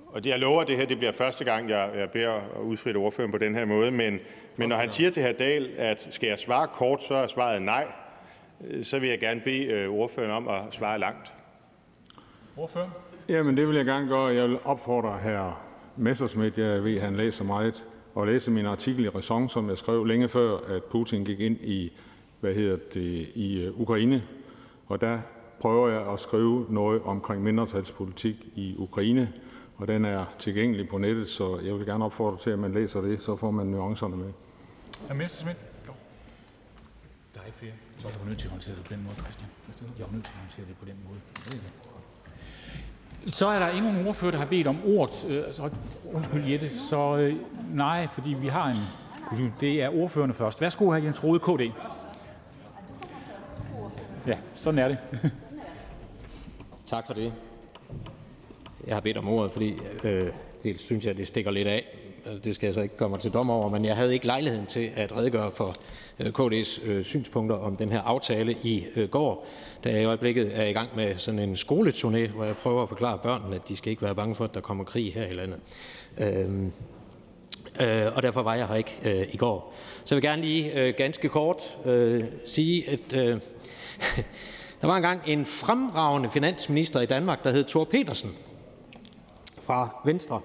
og jeg lover, at det her det bliver første gang, jeg, jeg beder at udfritte ordføreren på den her måde. Men, men når han siger til hr. Dahl, at skal jeg svare kort, så er svaret nej, så vil jeg gerne bede ordføreren om at svare langt. Ordfører? Jamen, det vil jeg gerne gøre. Jeg vil opfordre hr. Messerschmidt, jeg ved, han læser meget, og læse min artikel i Ræson, som jeg skrev længe før, at Putin gik ind i hvad hedder det, i øh, Ukraine, og der prøver jeg at skrive noget omkring mindretalspolitik i Ukraine, og den er tilgængelig på nettet, så jeg vil gerne opfordre til, at man læser det, så får man nuancerne med. Hr. Messerschmidt? Jo. Der er ikke flere. Så er du nødt til at håndtere det på den måde, Christian. Jeg er nødt til at håndtere det på den måde. Så er der ingen ordfører, der har bedt om ordet. Øh, altså, så, undskyld, Jette. Så øh, nej, fordi vi har en... Det er ordførende først. Værsgo, hr. Jens Rode, KD. Ja, sådan er det. tak for det. Jeg har bedt om ordet, fordi øh, dels synes jeg, det stikker lidt af. Øh, det skal jeg så ikke komme til dom over, men jeg havde ikke lejligheden til at redegøre for øh, KD's øh, synspunkter om den her aftale i går, da jeg i øjeblikket er i gang med sådan en skoleturné, hvor jeg prøver at forklare børnene, at de skal ikke være bange for, at der kommer krig her i landet. Øh, øh, og derfor var jeg her ikke øh, i går. Så jeg vil gerne lige øh, ganske kort øh, sige, at øh, der var engang en fremragende finansminister i Danmark, der hed Thor Petersen fra Venstre.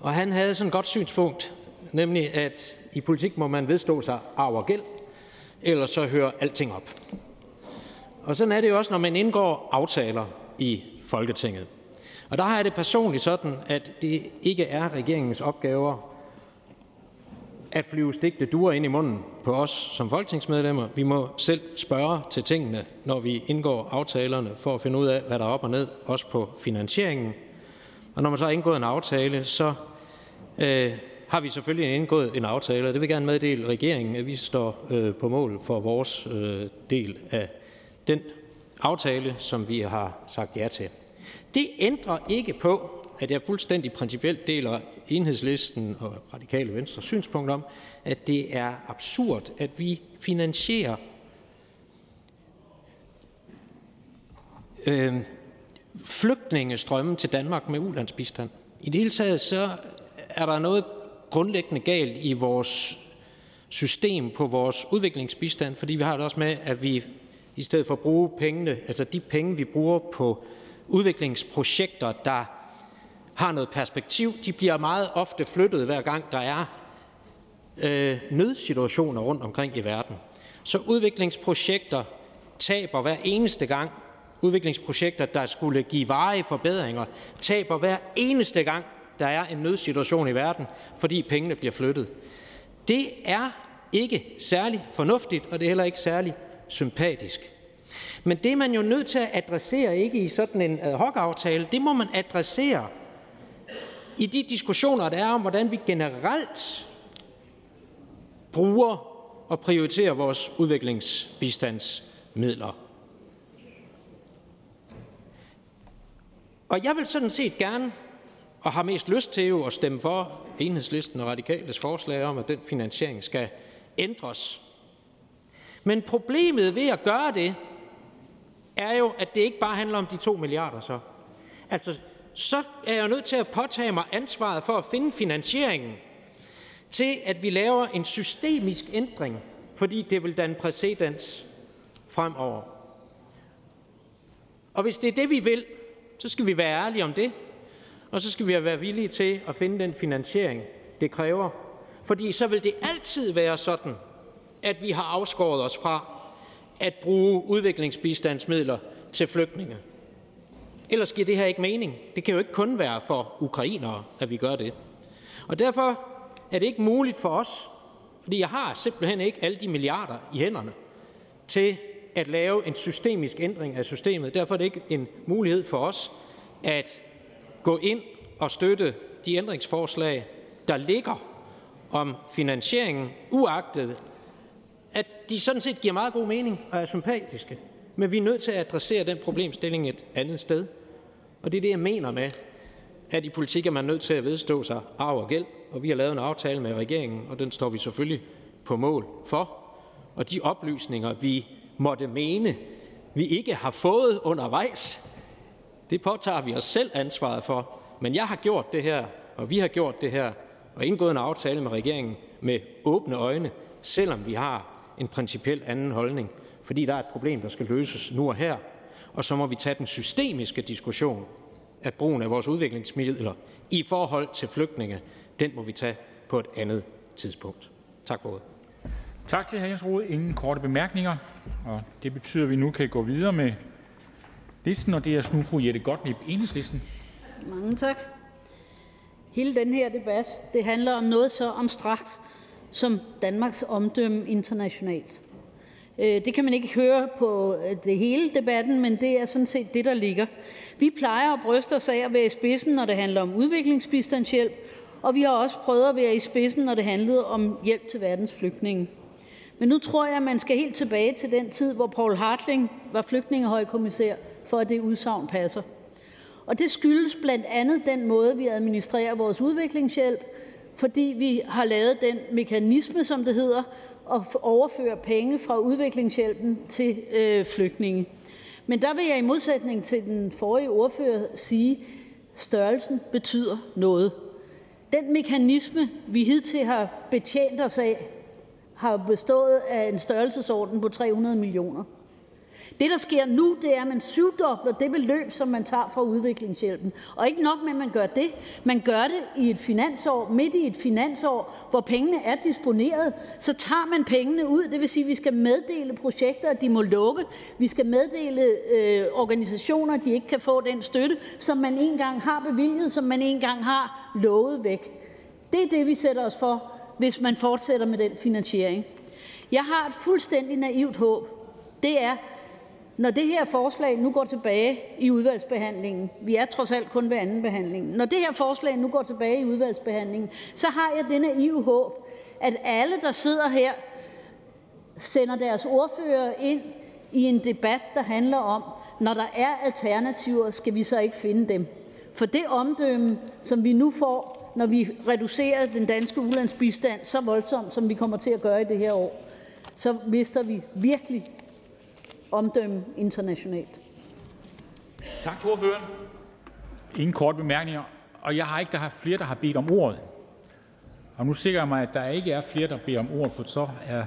Og han havde sådan et godt synspunkt, nemlig at i politik må man vedstå sig arv og gæld, ellers så hører alting op. Og sådan er det jo også, når man indgår aftaler i Folketinget. Og der har jeg det personligt sådan, at det ikke er regeringens opgaver at flyve stigte duer ind i munden på os som folketingsmedlemmer. Vi må selv spørge til tingene, når vi indgår aftalerne, for at finde ud af, hvad der er op og ned, også på finansieringen. Og når man så har indgået en aftale, så øh, har vi selvfølgelig indgået en aftale, og det vil gerne meddele regeringen, at vi står øh, på mål for vores øh, del af den aftale, som vi har sagt ja til. Det ændrer ikke på, at jeg fuldstændig principielt deler enhedslisten og radikale venstre synspunkt om, at det er absurd, at vi finansierer øh, flygtningestrømmen til Danmark med ulandsbistand. I det hele taget så er der noget grundlæggende galt i vores system på vores udviklingsbistand, fordi vi har det også med, at vi i stedet for at bruge pengene, altså de penge, vi bruger på udviklingsprojekter, der har noget perspektiv. De bliver meget ofte flyttet, hver gang der er øh, nødsituationer rundt omkring i verden. Så udviklingsprojekter taber hver eneste gang. Udviklingsprojekter, der skulle give varige forbedringer, taber hver eneste gang der er en nødsituation i verden, fordi pengene bliver flyttet. Det er ikke særlig fornuftigt, og det er heller ikke særlig sympatisk. Men det er man jo nødt til at adressere ikke i sådan en ad hoc-aftale. Det må man adressere i de diskussioner, der er om, hvordan vi generelt bruger og prioriterer vores udviklingsbistandsmidler. Og jeg vil sådan set gerne, og har mest lyst til jo at stemme for enhedslisten og radikales forslag om, at den finansiering skal ændres. Men problemet ved at gøre det, er jo, at det ikke bare handler om de 2 milliarder så. Altså, så er jeg nødt til at påtage mig ansvaret for at finde finansieringen til, at vi laver en systemisk ændring, fordi det vil danne præcedens fremover. Og hvis det er det, vi vil, så skal vi være ærlige om det, og så skal vi være villige til at finde den finansiering, det kræver. Fordi så vil det altid være sådan, at vi har afskåret os fra at bruge udviklingsbistandsmidler til flygtninge. Ellers giver det her ikke mening. Det kan jo ikke kun være for ukrainere, at vi gør det. Og derfor er det ikke muligt for os, fordi jeg har simpelthen ikke alle de milliarder i hænderne, til at lave en systemisk ændring af systemet. Derfor er det ikke en mulighed for os at gå ind og støtte de ændringsforslag, der ligger om finansieringen, uagtet at de sådan set giver meget god mening og er sympatiske. Men vi er nødt til at adressere den problemstilling et andet sted. Og det er det, jeg mener med, at i politik er man nødt til at vedstå sig arv og gæld. Og vi har lavet en aftale med regeringen, og den står vi selvfølgelig på mål for. Og de oplysninger, vi måtte mene, vi ikke har fået undervejs, det påtager vi os selv ansvaret for. Men jeg har gjort det her, og vi har gjort det her, og indgået en aftale med regeringen med åbne øjne, selvom vi har en principiel anden holdning, fordi der er et problem, der skal løses nu og her, og så må vi tage den systemiske diskussion af brugen af vores udviklingsmidler i forhold til flygtninge. Den må vi tage på et andet tidspunkt. Tak for ordet. Tak til hr. Jens Rode. Ingen korte bemærkninger. Og det betyder, at vi nu kan gå videre med listen, og det er nu fru Jette Gottlieb, Enhedslisten. Mange tak. Hele den her debat det handler om noget så abstrakt som Danmarks omdømme internationalt. Øh, det kan man ikke høre på øh, det hele debatten, men det er sådan set det, der ligger. Vi plejer at bryste os af at være i spidsen, når det handler om udviklingsbistandshjælp, og vi har også prøvet at være i spidsen, når det handlede om hjælp til verdens flygtninge. Men nu tror jeg, at man skal helt tilbage til den tid, hvor Paul Hartling var flygtningehøjkommissær, for at det udsagn passer. Og det skyldes blandt andet den måde, vi administrerer vores udviklingshjælp, fordi vi har lavet den mekanisme, som det hedder, at overføre penge fra udviklingshjælpen til øh, flygtninge. Men der vil jeg i modsætning til den forrige ordfører sige, at størrelsen betyder noget. Den mekanisme, vi hidtil har betjent os af, har bestået af en størrelsesorden på 300 millioner. Det, der sker nu, det er, at man syvdobler det beløb, som man tager fra udviklingshjælpen. Og ikke nok med, at man gør det. Man gør det i et finansår, midt i et finansår, hvor pengene er disponeret. Så tager man pengene ud. Det vil sige, at vi skal meddele projekter, at de må lukke. Vi skal meddele øh, organisationer, at de ikke kan få den støtte, som man engang har bevilget, som man engang har lovet væk. Det er det, vi sætter os for, hvis man fortsætter med den finansiering. Jeg har et fuldstændig naivt håb. Det er, når det her forslag nu går tilbage i udvalgsbehandlingen – vi er trods alt kun ved anden behandling – når det her forslag nu går tilbage i udvalgsbehandlingen, så har jeg det naive håb, at alle, der sidder her, sender deres ordfører ind i en debat, der handler om, når der er alternativer, skal vi så ikke finde dem. For det omdømme, som vi nu får, når vi reducerer den danske ulandsbistand så voldsomt, som vi kommer til at gøre i det her år, så mister vi virkelig omdømme internationalt. Tak til ordføreren. Ingen korte bemærkninger. Og jeg har ikke der har flere, der har bedt om ordet. Og nu sikrer jeg mig, at der ikke er flere, der beder om ordet, for så er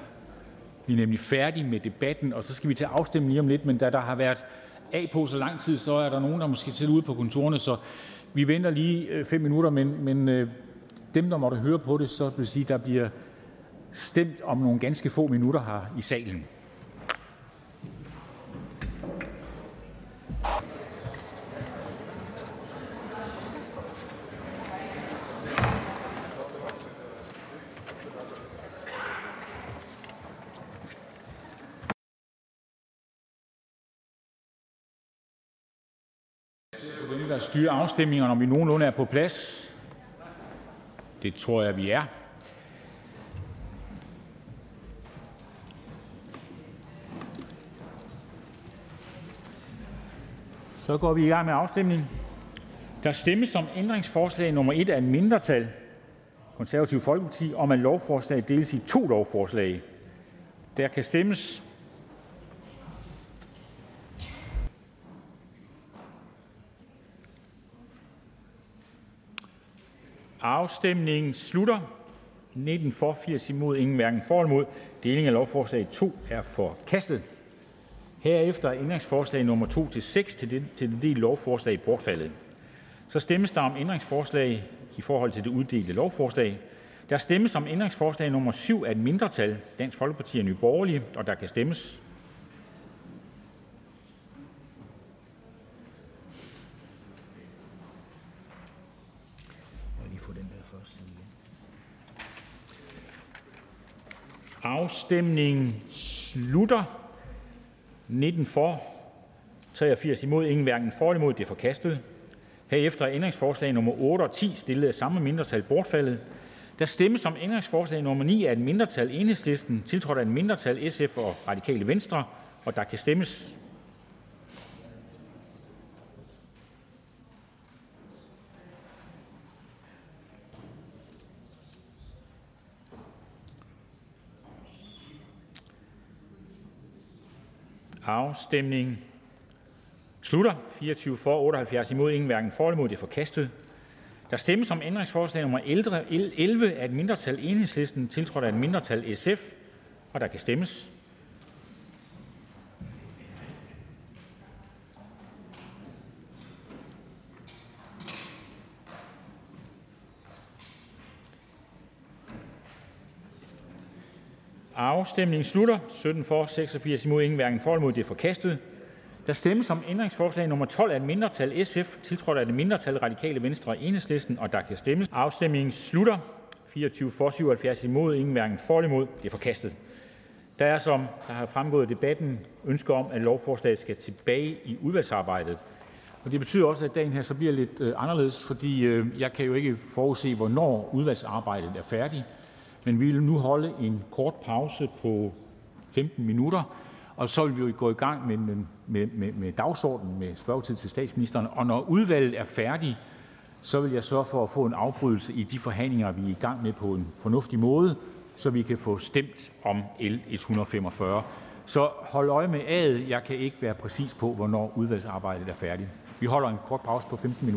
vi nemlig færdige med debatten, og så skal vi til afstemning lige om lidt. Men da der har været af på så lang tid, så er der nogen, der måske sidder ude på kontorene, så vi venter lige øh, fem minutter, men, men øh, dem, der måtte høre på det, så vil sige, der bliver stemt om nogle ganske få minutter her i salen. at styre afstemningerne, om vi nogenlunde er på plads. Det tror jeg vi er. Så går vi i gang med afstemningen. Der stemmes om ændringsforslag nummer 1 af et mindretal Konservative Folkeparti om, at lovforslaget deles i to lovforslag. Der kan stemmes. Afstemningen slutter. 19 for, 80 imod, ingen hverken for eller imod. Deling af lovforslag 2 er forkastet. Herefter er ændringsforslag nummer 2-6 til til, til det del lovforslag bortfaldet. Så stemmes der om ændringsforslag i forhold til det uddelte lovforslag. Der stemmes om ændringsforslag nummer 7 af et mindretal, Dansk Folkeparti og Nye Borgerlige, og der kan stemmes. Afstemningen slutter. 19 for, 83 imod, ingen hverken for eller imod. Det er forkastet. Herefter er ændringsforslag nummer 8 og 10, stillet af samme mindretal, bortfaldet. Der stemmes om ændringsforslag nummer 9 af et mindretal Enhedslisten, tiltrådt af et mindretal SF og Radikale Venstre, og der kan stemmes. Afstemningen slutter. 24 for, 78 imod, ingen hverken for eller imod. Det er forkastet. Der stemmes om ændringsforslag nummer 11 af et mindretal Enhedslisten, tiltrådt af et mindretal SF, og der kan stemmes. Afstemningen slutter. 17 for, 86 imod, ingen hverken for eller imod. Det er forkastet. Der stemmes om ændringsforslag nummer 12 af et mindretal SF, tiltrådt af et mindretal Radikale Venstre og Enhedslisten, og der kan stemmes. Afstemningen slutter. 24 for, 77 imod, ingen hverken for eller imod. Det er forkastet. Der er, som der har fremgået debatten, ønske om, at lovforslaget skal tilbage i udvalgsarbejdet. Og det betyder også, at dagen her så bliver lidt øh, anderledes, fordi øh, jeg kan jo ikke forudse, hvornår udvalgsarbejdet er færdigt. Men vi vil nu holde en kort pause på 15 minutter, og så vil vi jo gå i gang med, med, med, med dagsordenen med spørgetid til statsministeren. Og når udvalget er færdigt, så vil jeg sørge for at få en afbrydelse i de forhandlinger, vi er i gang med på en fornuftig måde, så vi kan få stemt om L 145. Så hold øje med A'et. Jeg kan ikke være præcis på, hvornår udvalgsarbejdet er færdigt. Vi holder en kort pause på 15 minutter.